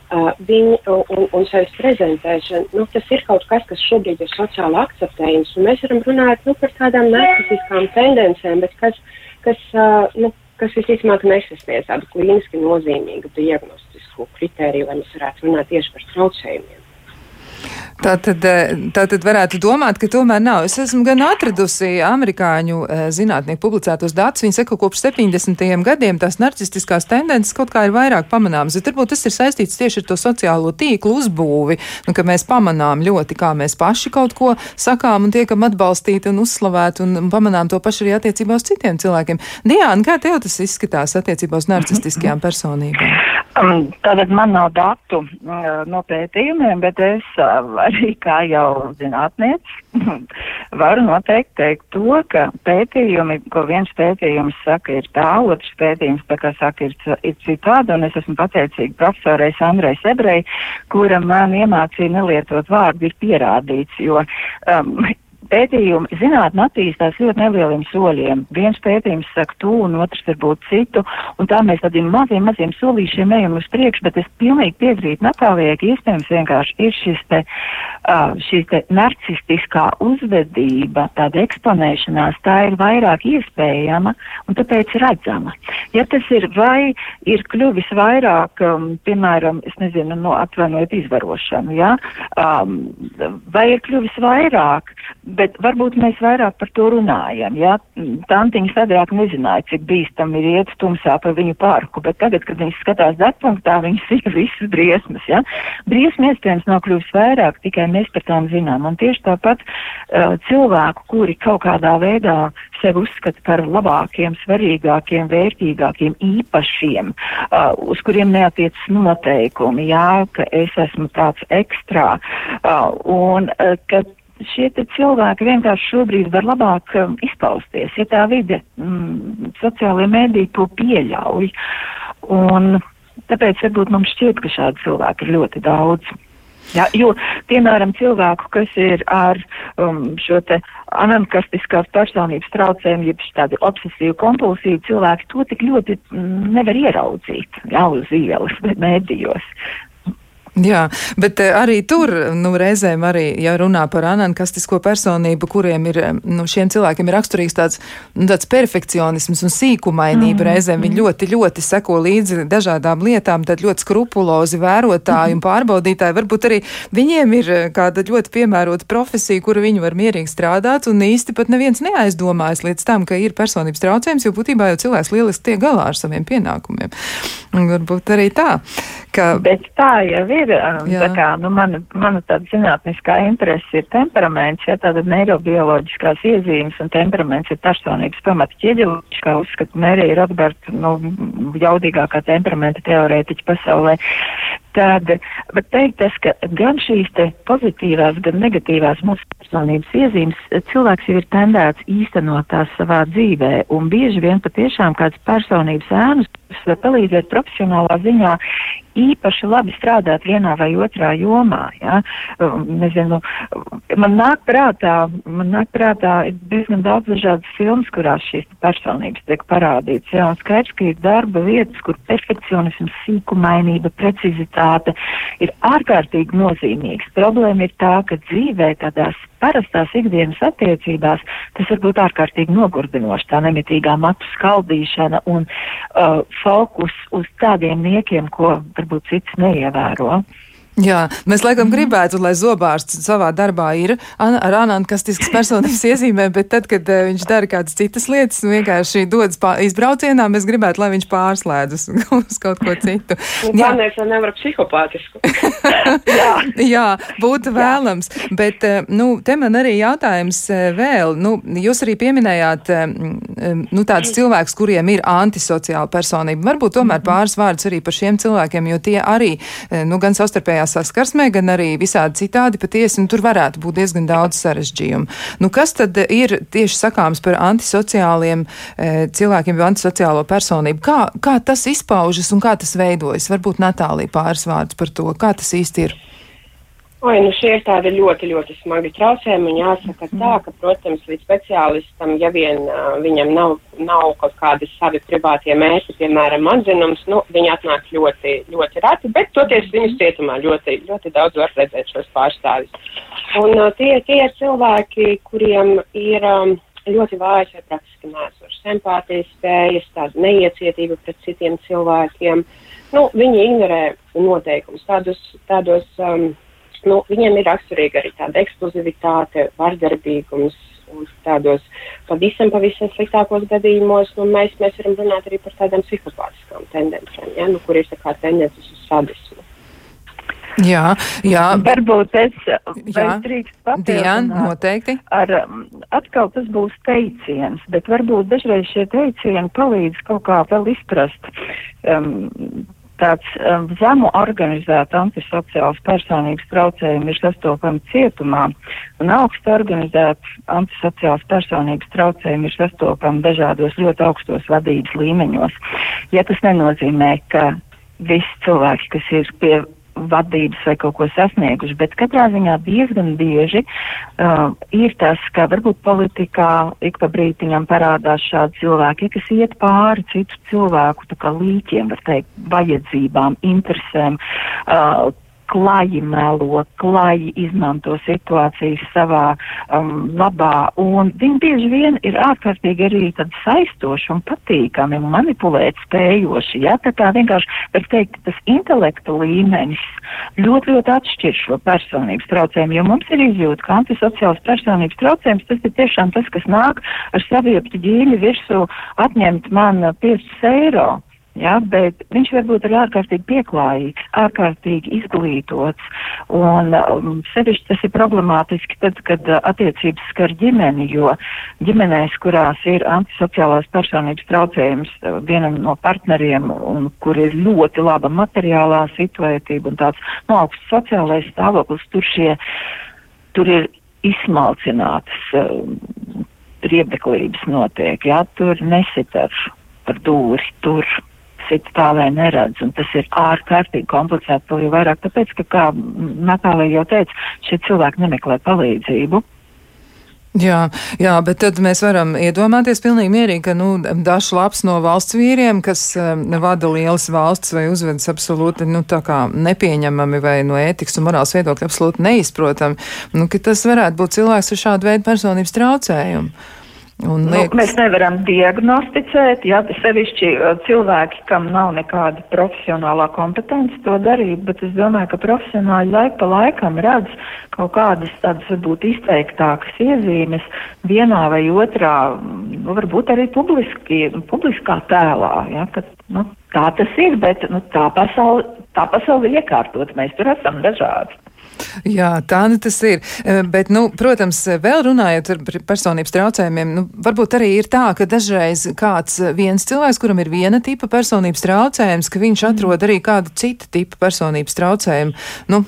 Uh, viņi, un, un sevis prezentēšana, nu, tas ir kaut kas, kas šobrīd ir sociāli akceptējams. Mēs varam runāt nu, par tādām narcistiskām tendencēm, bet kas, kas, uh, nu, kas visticamāk nesasniedz tādu klīniski nozīmīgu diagnostisku kritēriju, lai mēs varētu runāt tieši par traucējumiem. Tā tad, eh, tā tad varētu domāt, ka tomēr nav. Es esmu gan atradusi amerikāņu eh, zinātnieku publicētos datus. Viņi saka, ka kopš 70. gadiem tās narcistiskās tendences kaut kā ir vairāk pamanāmas. Varbūt tas ir saistīts tieši ar to sociālo tīklu uzbūvi, nu, ka mēs pamanām ļoti, kā mēs paši kaut ko sakām un tiekam atbalstīti un uzslavēti un pamanām to pašu arī attiecībā uz citiem cilvēkiem. Diāna, kā tev tas izskatās attiecībā uz narcistiskajām personībām? Um, tātad man nav datu uh, no pētījumiem, bet es arī kā jau zinātnieks varu noteikti teikt to, ka pētījumi, ko viens pētījums saka, ir tā, otrs pētījums, tā kā saka, ir, ir citādi, un es esmu pateicīga profesorai Sandrai Sebrei, kura man iemācīja nelietot vārdu, ir pierādīts, jo um, pētījumi, zinātnē attīstās ļoti nelieliem soļiem. Viens pētījums saka to, un otrs varbūt citu, un tā mēs tādiem maziem, maziem solīšiem ejam uz priekšu, bet es pilnīgi piekrītu Natālijai, ka iespējams vienkārši ir šis te, uh, šī te narcistiskā uzvedība, tāda eksponēšanās, tā ir vairāk iespējama un tāpēc redzama. Ja tas ir vai ir kļuvis vairāk, um, piemēram, es nezinu, no atvainojot izvarošanu, ja, um, vai ir kļuvis vairāk, bet varbūt mēs vairāk par to runājam. Ja? Tantiņas agrāk nezināja, cik bīstam ir iet tumsā pa viņu parku, bet tagad, kad viņas skatās degpunktā, viņas ir visas briesmas. Ja? Briesmas iespējams nav kļuvis vairāk, tikai mēs par tām zinām. Un tieši tāpat uh, cilvēku, kuri kaut kādā veidā sevi uzskata par labākiem, svarīgākiem, vērtīgākiem, īpašiem, uh, uz kuriem neatiecas noteikumi, jā, ka es esmu tāds ekstrā. Uh, un, uh, šie cilvēki vienkārši šobrīd var labāk um, izpausties, ja tā vide, mm, sociālajie mēdī to pieļauj. Un tāpēc varbūt mums šķiet, ka šādi cilvēki ir ļoti daudz. Ja, jo, piemēram, cilvēku, kas ir ar um, šo te anankastiskās personības traucējumu, jeb tādi obsesīvi kompulsīvi cilvēki, to tik ļoti mm, nevar ieraudzīt, jā, uz ielas vai mēdījos. Jā, bet eh, arī tur, nu, reizēm arī, ja runā par anankastisko personību, kuriem ir, nu, šiem cilvēkiem ir raksturīgs tāds, nu, tāds perfekcionisms un sīkumainība, mm. reizēm viņi ļoti, ļoti seko līdzi dažādām lietām, tad ļoti skrupulozi vērotāji mm. un pārbaudītāji, varbūt arī viņiem ir eh, kāda ļoti piemērota profesija, kuru viņi var mierīgi strādāt, un īsti pat neviens neaizdomājas līdz tam, ka ir personības traucējums, jo būtībā jau cilvēks lieliski tiek galā ar saviem pienākumiem. Un varbūt arī tā, ka. Bet tā jau ir ir, um, tā kā, nu, mana, mana tāda zinātniskā interese ir temperaments, ja tāda neirobioloģiskās iezīmes un temperaments ir personības pamata ķieģeluši, kā uzskata Mērija Rotberta, nu, jaudīgākā temperamenta teorētiķa pasaulē. Tad var teikt, tas, ka gan šīs pozitīvās, gan negatīvās mūsu personības iezīmes cilvēks jau ir tendēts īstenot tās savā dzīvē, un bieži vien patiešām kāds personības ēnas var palīdzēt profesionālā ziņā īpaši labi strādāt vienā vai otrā jomā. Ja? Um, nezinu, man nāk prātā, man nāk prātā diezgan daudz dažādas filmas, kurās šīs personības tiek parādītas. Ja? Un skaidrs, ka ir darba vietas, kur perfekcionisms, sīkumainība, precizitāte ir ārkārtīgi nozīmīgs. Problēma ir tā, ka dzīvē tādās parastās ikdienas attiecībās tas var būt ārkārtīgi nogurdinoši, tā nemitīgā matu skaldīšana un uh, fokus uz tādiem niekiem, ko varbūt cits neievēro. Jā, mēs laikam gribētu, lai zobārsts savā darbā ir ar anantkastiskas personības iezīmēm, bet tad, kad uh, viņš dara kādas citas lietas vienkārši dodas izbraucienā, mēs gribētu, lai viņš pārslēdz uz, kaut ko citu. Jā, mēs vēl nevaram psihopātisku. jā. jā, būtu vēlams. Bet, uh, nu, te man arī jautājums uh, vēl. Nu, jūs arī pieminējāt, nu, tādus cilvēkus, kuriem ir antisociāla personība. Varbūt tomēr mhm. pāris vārdus arī par šiem cilvēkiem, jo tie arī, nu, gan savstarpējā saskarsmē, gan arī visādi citādi patiesi, un tur varētu būt diezgan daudz sarežģījumu. Nu, kas tad ir tieši sakāms par antisociāliem e, cilvēkiem, vai antisociālo personību? Kā, kā tas izpaužas un kā tas veidojas? Varbūt Natālija pāris vārdus par to, kā tas īsti ir. Oi, nu šie ir tādi ļoti, ļoti smagi traucējumi. Un jāsaka tā, ka, protams, līdz speciālistam, ja vien uh, viņam nav, nav kaut kādi savi privātie mērķi, piemēram, atzinums, nu, viņi atnāk ļoti, ļoti reti, bet toties viņus cietumā ļoti, ļoti daudz var redzēt šos pārstāvis. Un uh, tie, tie ir cilvēki, kuriem ir um, ļoti vājas vai praktiski nesošas empātijas spējas, tāda neiecietība pret citiem cilvēkiem. Nu, viņi ignorē noteikumus tādos, tādos um, nu, viņiem ir raksturīga arī tāda ekskluzivitāte, vardarbīgums. Un tādos pavisam, pavisam sliktākos gadījumos nu, mēs, mēs varam runāt arī par tādām psihopātiskām tendencēm, ja, nu, kur ir tendences uz sadismu. Jā, jā. Varbūt es, drīkst papildināt. Noteikti. Ar, atkal tas būs teiciens, bet varbūt dažreiz šie teicieni palīdz kaut kā vēl izprast um, tāds um, zemu organizēta antisociāls personības traucējumi ir sastopami cietumā, un augstu organizēts antisociāls personības traucējumi ir sastopami dažādos ļoti augstos vadības līmeņos. Ja tas nenozīmē, ka visi cilvēki, kas ir pie vadības vai kaut ko sasnieguši, bet katrā ziņā diezgan bieži uh, ir tas, ka varbūt politikā ik pa brītiņam parādās šādi cilvēki, kas iet pāri citu cilvēku līķiem, var teikt, vajadzībām, interesēm. Uh, klaji melo, klaji izmanto situācijas savā um, labā, un viņi bieži vien ir ārkārtīgi arī tad saistoši un patīkami un manipulēt spējoši, ja, tā kā vienkārši, var teikt, tas intelekta līmenis ļoti, ļoti atšķir šo personības traucējumu, jo mums ir izjūta, ka antisociāls personības traucējums, tas ir tiešām tas, kas nāk ar savieptu ģīļu virsū atņemt man 5 eiro. Ja, bet viņš varbūt ir ārkārtīgi pieklājīgs, ārkārtīgi izglītots, un um, sevišķi tas ir problemātiski tad, kad uh, attiecības skar ģimeni, jo ģimenēs, kurās ir antisociālās personības traucējums uh, vienam no partneriem, un kur ir ļoti laba materiālā situētība un tāds no augsts sociālais stāvoklis, tur šie, tur ir izsmalcinātas uh, riebeklības notiek, jā, tur nesit ar, ar dūri, tur cits tālē neredz, un tas ir ārkārtīgi komplicēti, vēl jau vairāk tāpēc, ka, kā Natālija jau teica, šie cilvēki nemeklē palīdzību. Jā, jā, bet tad mēs varam iedomāties pilnīgi mierīgi, ka, nu, dažs labs no valsts vīriem, kas um, vada lielas valsts vai uzvedas absolūti, nu, nepieņemami vai no ētikas un morāls viedokļa absolūti neizprotami, nu, ka tas varētu būt cilvēks ar šādu veidu personības traucējumu. Un, liekas... nu, mēs nevaram diagnosticēt, ja sevišķi uh, cilvēki, kam nav nekāda profesionālā kompetence to darīt, bet es domāju, ka profesionāļi laik pa laikam redz kaut kādas tādas varbūt izteiktākas iezīmes vienā vai otrā, nu, varbūt arī publiski, publiskā tēlā, ja, ka, nu, tā tas ir, bet nu, tā pasaule, tā pasaule iekārtot, mēs tur esam dažādi. Jā, tā nu tas ir. Eh, bet, nu, protams, vēl runājot par personības traucējumiem, nu, varbūt arī ir tā, ka dažreiz kāds viens cilvēks, kuram ir viena tipa personības traucējums, ka viņš atrod arī kādu citu tipu personības traucējumu, nu,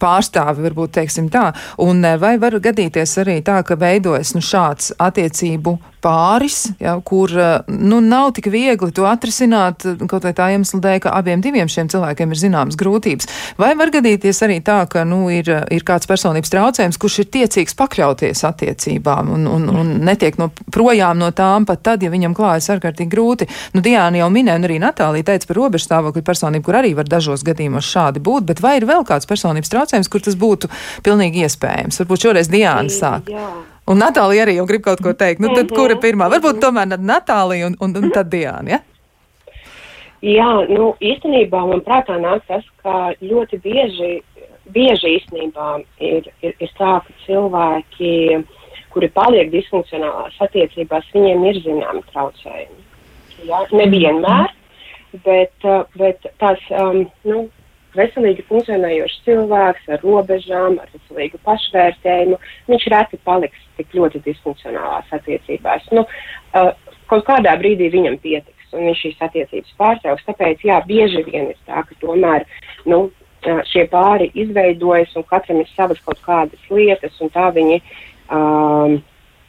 pārstāvi, varbūt teiksim tā. Un eh, vai var gadīties arī tā, ka veidojas nu, šāds attiecību pāris, ja, kur eh, nu, nav tik viegli to atrisināt, kaut vai tā iemesla dēļ, ka abiem diviem šiem cilvēkiem ir zināmas grūtības. Vai var gadīties arī tā, ka nu, ir, ir kāds personības traucējums, kurš ir tiecīgs pakļauties attiecībām un, un, un netiek no, projām no tām pat tad, ja viņam klājas ārkārtīgi grūti? Nu, Diāna jau minēja, un arī Natālija teica par robežu stāvokļu personību, kur arī var dažos gadījumos šādi būt, bet vai ir vēl kāds personības traucējums, kur tas būtu pilnīgi iespējams? Varbūt šoreiz Diāna sāk. Jā. Un Natālija arī jau grib kaut ko teikt. Nu, tad, mm -hmm. Kura pirmā? Varbūt tomēr Natālija un, un, un tad Diāna. Ja? Jā, nu, īstenībā man prātā nāk tas, ka ļoti bieži, bieži īstenībā ir, ir, ir tā, ka cilvēki, kuri paliek disfunkcionālās attiecībās, viņiem ir zināmi traucējumi. Jā, nevienmēr, bet, bet tās, um, nu, veselīgi funkcionējošs cilvēks ar robežām, ar veselīgu pašvērtējumu, viņš reti paliks tik ļoti disfunkcionālās attiecībās. Nu, uh, kaut kādā brīdī viņam pietiks, un viņš šīs attiecības pārtrauks. Tāpēc, jā, bieži vien ir tā, ka tomēr nu, šie pāri izveidojas, un katram ir savas kaut kādas lietas, un tā viņi um,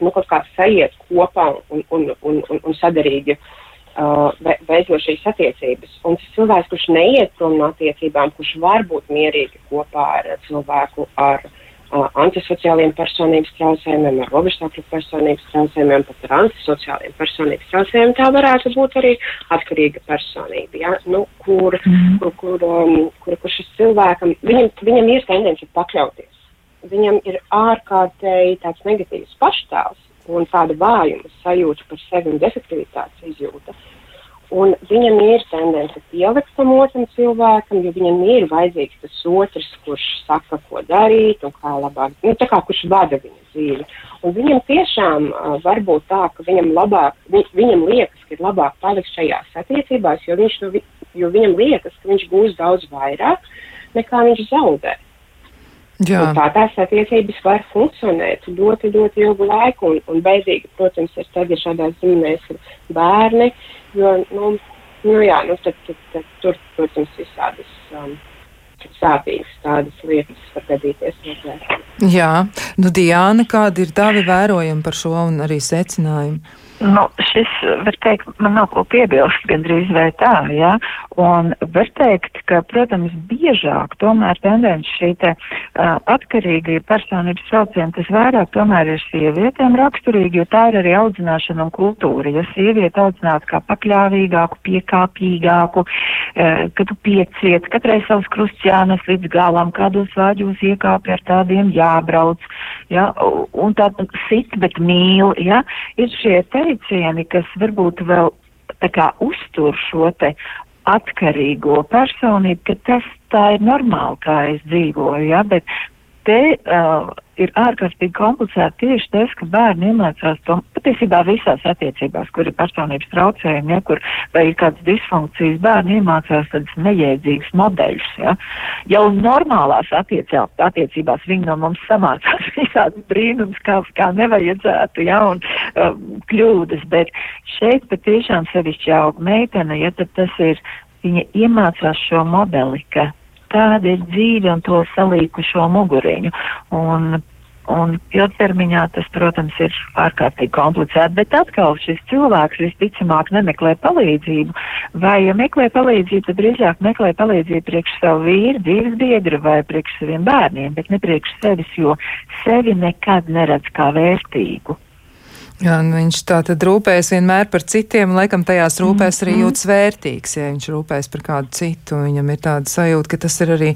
nu, kaut kā sajiet kopā un, un, un, un, un sadarīgi uh, veidot šīs attiecības. Un tas cilvēks, kurš neiet prom no attiecībām, kurš var būt mierīgi kopā ar cilvēku ar uh, antisociāliem personības traucējumiem, ar robežstāvokļu personības traucējumiem, pat ar antisociāliem personības traucējumiem, tā varētu būt arī atkarīga personība, ja? nu, kur, mm. kur, kur, um, kur, kur šis cilvēkam, viņam, viņam ir tendence pakļauties. Viņam ir ārkārtēji tāds negatīvs pašstāvs, un tāda vājuma sajūta par sevi un defektivitātes izjūta. Un viņam ir tendence pielikt tam otram cilvēkam, jo viņam ir vajadzīgs tas otrs, kurš saka, ko darīt un kā labāk, nu, tā kā kurš vada viņa dzīvi. Un viņam tiešām uh, var būt tā, ka viņam, labāk, vi, viņam liekas, ka ir labāk palikt šajās attiecībās, jo, viņš, jo viņam liekas, ka viņš gūs daudz vairāk nekā viņš zaudē. Tā tās attiecības var funkcionēt ļoti, ļoti ilgu laiku, un, un beidzīgi, protams, ir tad, ja šādās ģimenēs ir bērni, jo, nu, nu jā, nu, tad, tad, tad tur, protams, visādas um, sāpīgas tādas lietas var gadīties. Jā, nu, Diāna, kādi ir tavi vērojumi par šo un arī secinājumi? Nu, šis, var teikt, man nav ko piebilst, gandrīz vai tā, jā. Ja? Un var teikt, ka, protams, biežāk tomēr tendence šī te uh, atkarīga personības sauciena, tas vairāk tomēr ir sievietēm raksturīgi, jo tā ir arī audzināšana un kultūra. Ja sieviete audzinātu kā pakļāvīgāku, piekāpīgāku, uh, ka tu pieciet, katrai savus krustus jānes līdz galam, kādos vāģos iekāpi ar tādiem jābrauc, ja, un tā sit, bet mīl, ja, ir šie teicieni, kas varbūt vēl kā uztur šo te atkarīgo personību, ka tas tā ir normāli, kā es dzīvoju, ja, bet te uh, ir ārkārtīgi komplicēti tieši tas, ka bērni iemācās to patiesībā visās attiecībās, kur ir personības traucējumi, ja, kur vai ir kādas disfunkcijas, bērni iemācās tādas nejēdzīgas modeļus. Ja. Jau normālās attiecībā, attiecībās viņi no mums samācās visādas brīnums, kā, kā nevajadzētu, ja, un um, kļūdas, bet šeit patiešām sevišķi aug meitene, ja tad tas ir, viņa iemācās šo modeli, ka tāda ir dzīve un to salīkušo muguriņu. Un, un ilgtermiņā tas, protams, ir ārkārtīgi komplicēti, bet atkal šis cilvēks visticamāk nemeklē palīdzību, vai ja meklē palīdzību, tad drīzāk meklē palīdzību priekš savu vīru, dzīves biedru vai priekš saviem bērniem, bet ne priekš sevis, jo sevi nekad neredz kā vērtīgu. Jā, viņš tā tad rūpējas vienmēr par citiem, laikam tajās rūpēs arī mhm. jūtas vērtīgs, ja viņš rūpējas par kādu citu. Viņam ir tāda sajūta, ka tas ir arī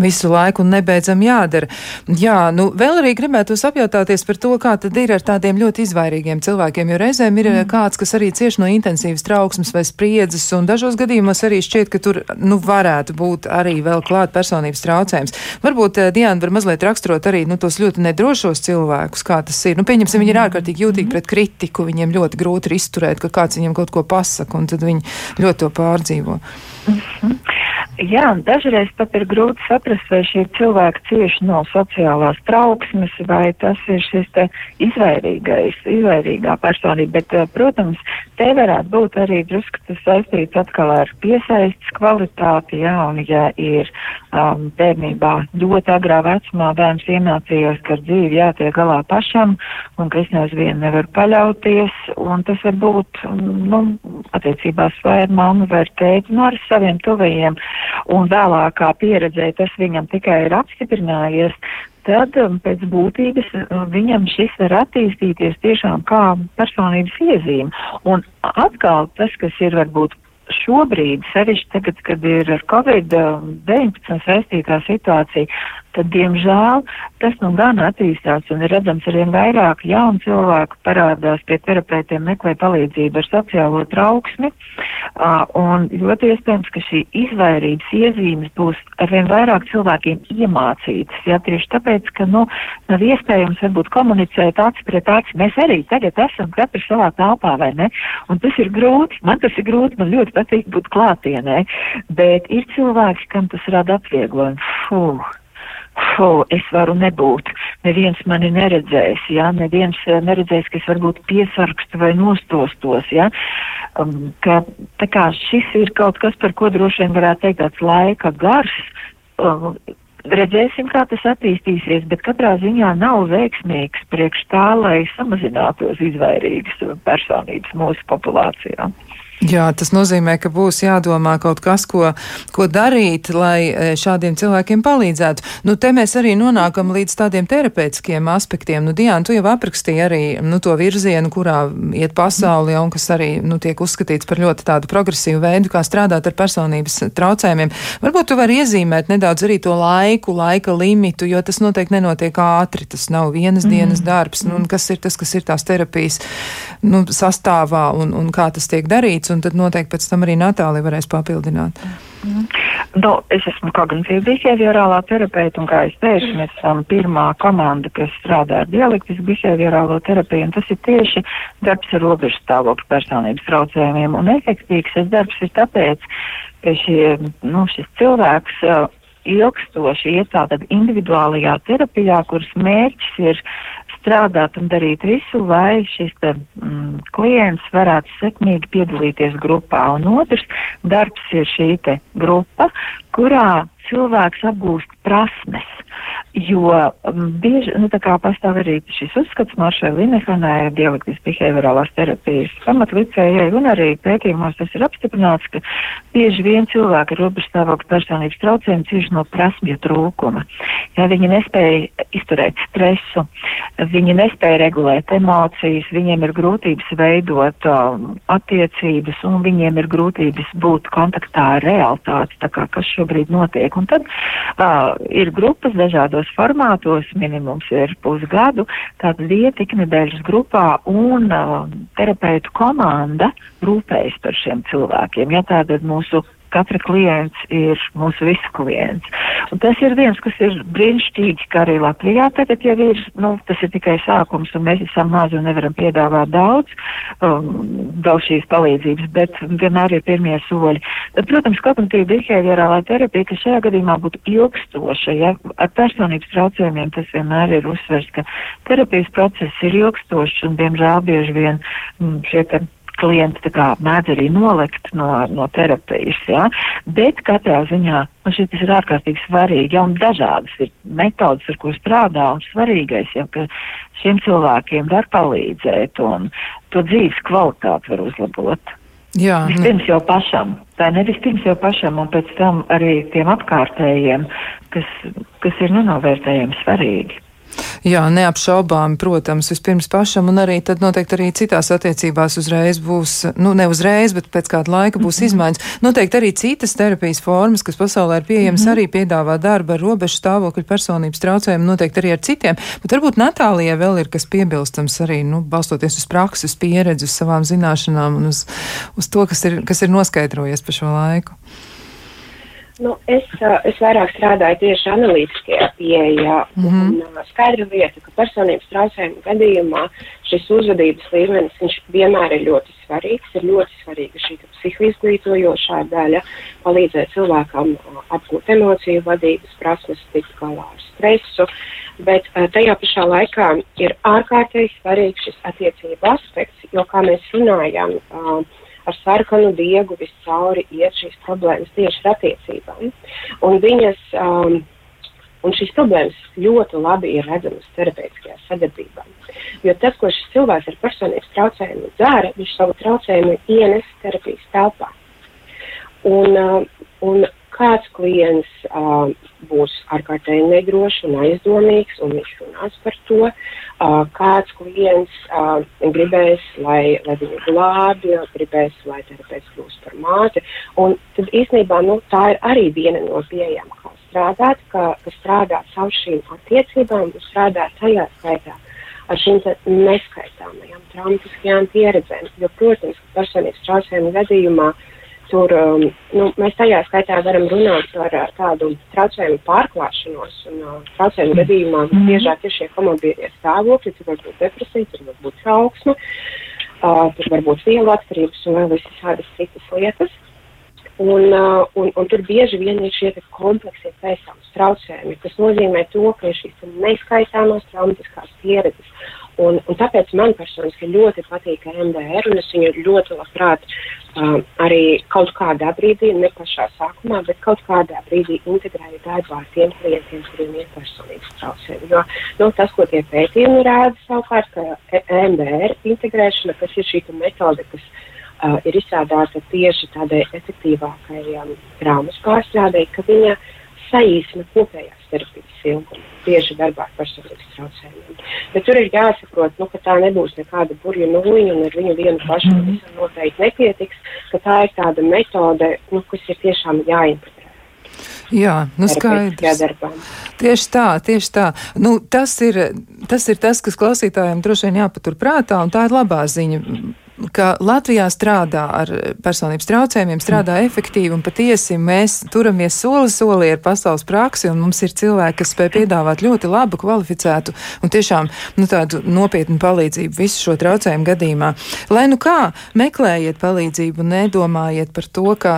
visu laiku un nebeidzam jādara. Jā, nu vēl arī gribētu apjautāties par to, kā tad ir ar tādiem ļoti izvairīgiem cilvēkiem, jo reizēm ir mm. kāds, kas arī cieš no intensīvas trauksmes vai spriedzes, un dažos gadījumos arī šķiet, ka tur, nu, varētu būt arī vēl klāt personības traucējums. Varbūt uh, Diana var mazliet raksturot arī, nu, tos ļoti nedrošos cilvēkus, kā tas ir. Nu, pieņemsim, viņi ir mm. ārkārtīgi jūtīgi mm. Pret kritiku viņiem ļoti grūti ir izturēt, ka kāds viņiem kaut ko pasaka, un tad viņi ļoti to pārdzīvo. Mm -hmm. Jā, dažreiz pat ir grūti saprast, vai šie cilvēki cieši no sociālās trauksmes, vai tas ir šis izvairīgais, izvairīgā personība. Bet, eh, protams, te varētu būt arī drusku tas saistīts atkal ar piesaistes kvalitāti, jā, un ja ir um, bērnībā ļoti agrā vecumā bērns iemācījās, ka ar dzīvi jātiek galā pašam, un ka es nevienu vien nevaru paļauties, un tas var būt, nu, attiecībās vai ar mammu vai ar tēti, nu, ar saviem tuvajiem un vēlākā pieredzē tas viņam tikai ir apstiprinājies, tad um, pēc būtības uh, viņam šis var attīstīties tiešām kā personības iezīme. Un atkal tas, kas ir varbūt šobrīd, sevišķi tagad, kad ir ar Covid-19 saistītā situācija, tad, diemžēl, tas nu gan attīstās un ir redzams arvien vairāk jaunu cilvēku parādās pie terapeitiem, meklē palīdzību ar sociālo trauksmi, uh, un ļoti iespējams, ka šī izvairības iezīmes būs arvien vairāk cilvēkiem iemācītas, jā, tieši tāpēc, ka, nu, nav iespējams varbūt komunicēt aci pret aci. Mēs arī tagad esam katrs savā telpā, vai ne? Un tas ir grūti, man tas ir grūti, man ļoti patīk būt klātienē, bet ir cilvēki, kam tas rada atvieglojumu. Fuh Fu, es varu nebūt, neviens mani neredzēs, ja, neviens eh, neredzēs, ka es varbūt piesarkstu vai nostostos, ja, um, ka tā kā šis ir kaut kas, par ko droši vien varētu teikt tāds laika gars, um, redzēsim, kā tas attīstīsies, bet katrā ziņā nav veiksmīgs priekš tā, lai samazinātos izvairīgas personības mūsu populācijā. Jā, tas nozīmē, ka būs jādomā kaut kas, ko, ko darīt, lai e, šādiem cilvēkiem palīdzētu. Nu, te mēs arī nonākam līdz tādiem terapeitiskiem aspektiem. Nu, Diana, tu jau aprakstīji arī nu, to virzienu, kurā iet pasauli, un kas arī nu, tiek uzskatīts par ļoti tādu progresīvu veidu, kā strādāt ar personības traucējumiem. Varbūt tu vari iezīmēt nedaudz arī to laiku, laika limitu, jo tas noteikti nenotiek ātri. Tas nav vienas mm. dienas darbs. Nu, kas ir tas, kas ir tās terapijas nu, sastāvā un, un kā tas tiek darīts? Un tad noteikti pēc tam arī Natālija varēs papildināt. Mm. Nu, es esmu kognitīva behaviorālā terapeita, un kā es teicu, mēs esam pirmā komanda, kas strādā ar dialektisku behaviorālo terapiju, un tas ir tieši darbs ar robežu stāvokļu personības traucējumiem. Un efektīvs šis darbs ir tāpēc, ka šie, nu, šis cilvēks uh, ilgstoši iet tātad individuālajā terapijā, kuras mērķis ir strādāt un darīt visu, lai šis te, mm, klients varētu sekmīgi piedalīties grupā. Un otrs darbs ir šī grupa, kurā cilvēks apgūst prasmes. Jo um, bieži, nu pastāv arī šis uzskats Maršai Linehanai, dialektis behaviorālās terapijas pamatlicējai, un arī pētījumos tas ir apstiprināts, ka bieži vien cilvēki ar robežstāvokļa personības traucējumu cieši no prasmju trūkuma. Ja viņi nespēja izturēt stresu, viņi nespēja regulēt emocijas, viņiem ir grūtības veidot um, attiecības, un viņiem ir grūtības būt kontaktā ar realitāti, tā kā kas šobrīd notiek. Un tad uh, ir grupas dažādos formātos, minimums ir pusgadu, tātad vieta iknedēļas grupā un uh, terapeitu komanda rūpējas par šiem cilvēkiem. Ja tātad mūsu katra klients ir mūsu visu klients. Un tas ir viens, kas ir brīnišķīgi, ka arī Latvijā tagad jau ir, nu, tas ir tikai sākums, un mēs esam mazi un nevaram piedāvāt daudz, um, daudz šīs palīdzības, bet vienmēr ir pirmie soļi. Tad, protams, kognitīva behaviorālā terapija, ka šajā gadījumā būtu ilgstoša, ja ar personības traucējumiem tas vienmēr ir uzsvers, ka terapijas process ir ilgstošs un, diemžēl, bieži vien mm, šie te klienti mēdz arī nolikt no, no terapijas. Ja? Bet katrā ziņā man šis ir ārkārtīgi svarīgi. Ja, dažādas ir metodas, ar ko strādā, un svarīgais, ja, ka šiem cilvēkiem var palīdzēt un to dzīves kvalitāti var uzlabot. Jā, nu. vispirms jau pašam, tā nevis pirms jau pašam, un pēc tam arī tiem apkārtējiem, kas, kas ir nenovērtējami svarīgi. Jā, neapšaubām, protams, vispirms pašam, un arī tad noteikti arī citās attiecībās uzreiz būs, nu, ne uzreiz, bet pēc kāda laika būs mm -hmm. izmaiņas. Noteikti arī citas terapijas formas, kas pasaulē ir pieejamas, mm -hmm. arī piedāvā darba ar robežu stāvokļu personības traucējumu, noteikti arī ar citiem. Bet varbūt Natālijai vēl ir kas piebilstams arī, nu, balstoties uz prakses pieredzi, uz savām zināšanām un uz, uz to, kas ir, kas ir noskaidrojies pa šo laiku. Nu, es, es vairāk strādāju tieši analītiskajā pieejā. Mm -hmm. un, skaidra lieta, ka personības traucējumu gadījumā šis uzvedības līmenis vienmēr ir ļoti svarīgs. Ir ļoti svarīga šī psihoizglītojošā daļa, palīdzēt cilvēkam apgūt emociju vadības prasmes, tikt galā ar stresu. Bet tajā pašā laikā ir ārkārtīgi svarīgs šis attiecību aspekts, jo, kā mēs runājam, uh, ar sarkanu diegu viscauri iet šīs problēmas tieši ar attiecībām. Un viņas, um, un šīs problēmas ļoti labi ir redzamas terapeitiskajā sadarbībā. Jo tas, ko šis cilvēks ar personības traucējumu dara, viņš savu traucējumu ienes terapijas telpā. Un, uh, un kāds klients uh, būs ārkārtīgi nedrošs un aizdomīgs, un viņš runās par to. Uh, kāds klients uh, gribēs, lai, lai viņu glābj, gribēs, lai terapeits kļūst par māti. Un tad īstenībā nu, tā ir arī viena no pieejām, kā strādāt, ka, ka strādāt caur šīm attiecībām un strādāt tajā skaitā ar šīm neskaitāmajām traumatiskajām pieredzēm. Jo, protams, personības traucējumu gadījumā uh, Tur um, nu, mēs tajā skaitā varam runāt par uh, tādu traucējumu pārklāšanos. Un, uh, traucējumu gadījumā mm -hmm. biežāk ir šie komobīlie stāvokļi, tur var būt depresija, tur var būt trauksme, uh, tur var būt vielu atkarības un vēl visas citas lietas. Un, uh, un, un tur bieži vien ir šie kompleksie pēctāvus traucējumi, kas nozīmē to, ka ir šīs neskaitāmās traumatiskās pieredzes. Un, un tāpēc man personiski ļoti patīk MDR, un es viņu ļoti labprāt uh, arī kaut kādā brīdī, ne pašā sākumā, bet kaut kādā brīdī integrēju darbā ar tiem klientiem, kuriem ir personības traucējumi. Jo nu, tas, ko tie pētījumi rāda savukārt, ka MDR integrēšana, kas ir šī metode, kas uh, ir izstrādāta tieši tādai efektīvākai um, traumas pārstrādē, ka viņa saīsina kopējās terapijas ilgumu tieši darbā ar personības traucējumiem. Bet tur ir jāsaprot, nu, ka tā nebūs nekāda burbuļu nūjiņa, un ar viņu vienu pašu mm -hmm. noteikti nepietiks, ka tā ir tāda metode, nu, kas ir tiešām jāintegrē. Jā, nu skaidrs. Tieši tā, tieši tā. Nu, tas, ir, tas ir tas, kas klausītājiem droši vien jāpatur prātā, un tā ir labā ziņa ka Latvijā strādā ar personības traucējumiem, strādā efektīvi un patiesi mēs turamies soli solī ar pasaules praksi un mums ir cilvēki, kas spēj piedāvāt ļoti labu, kvalificētu un tiešām nu, tādu nopietnu palīdzību visu šo traucējumu gadījumā. Lai nu kā meklējiet palīdzību, nedomājiet par to, ka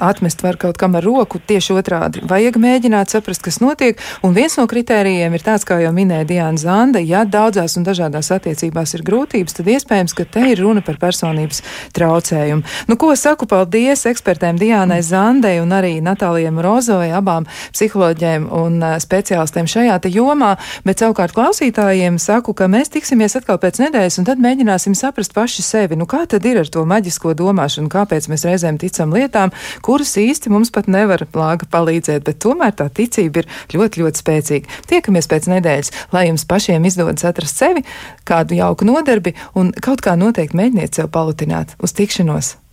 atmest var kaut kam ar roku, tieši otrādi. Vajag mēģināt saprast, kas notiek, un viens no kritērijiem ir tāds, kā jau minēja Diana Zanda, ja daudzās un dažādās attiecībās ir grūtības, tad iespējams, ka te ir runa par par personības traucējumu. Nu, ko saku paldies ekspertēm Diānai Zandei un arī Natālijai Rozovai, abām psiholoģiem un uh, speciālistiem šajā jomā, bet savukārt klausītājiem saku, ka mēs tiksimies atkal pēc nedēļas un tad mēģināsim saprast paši sevi. Nu, kā tad ir ar to maģisko domāšanu, kāpēc mēs reizēm ticam lietām, kuras īsti mums pat nevar lāga palīdzēt, bet tomēr tā ticība ir ļoti, ļoti spēcīga. Tiekamies pēc nedēļas, lai jums pašiem izdodas atrast sevi, kādu jauku nodarbi un kaut kā noteikti mēģiniet sev palutināt. Uz tikšanos!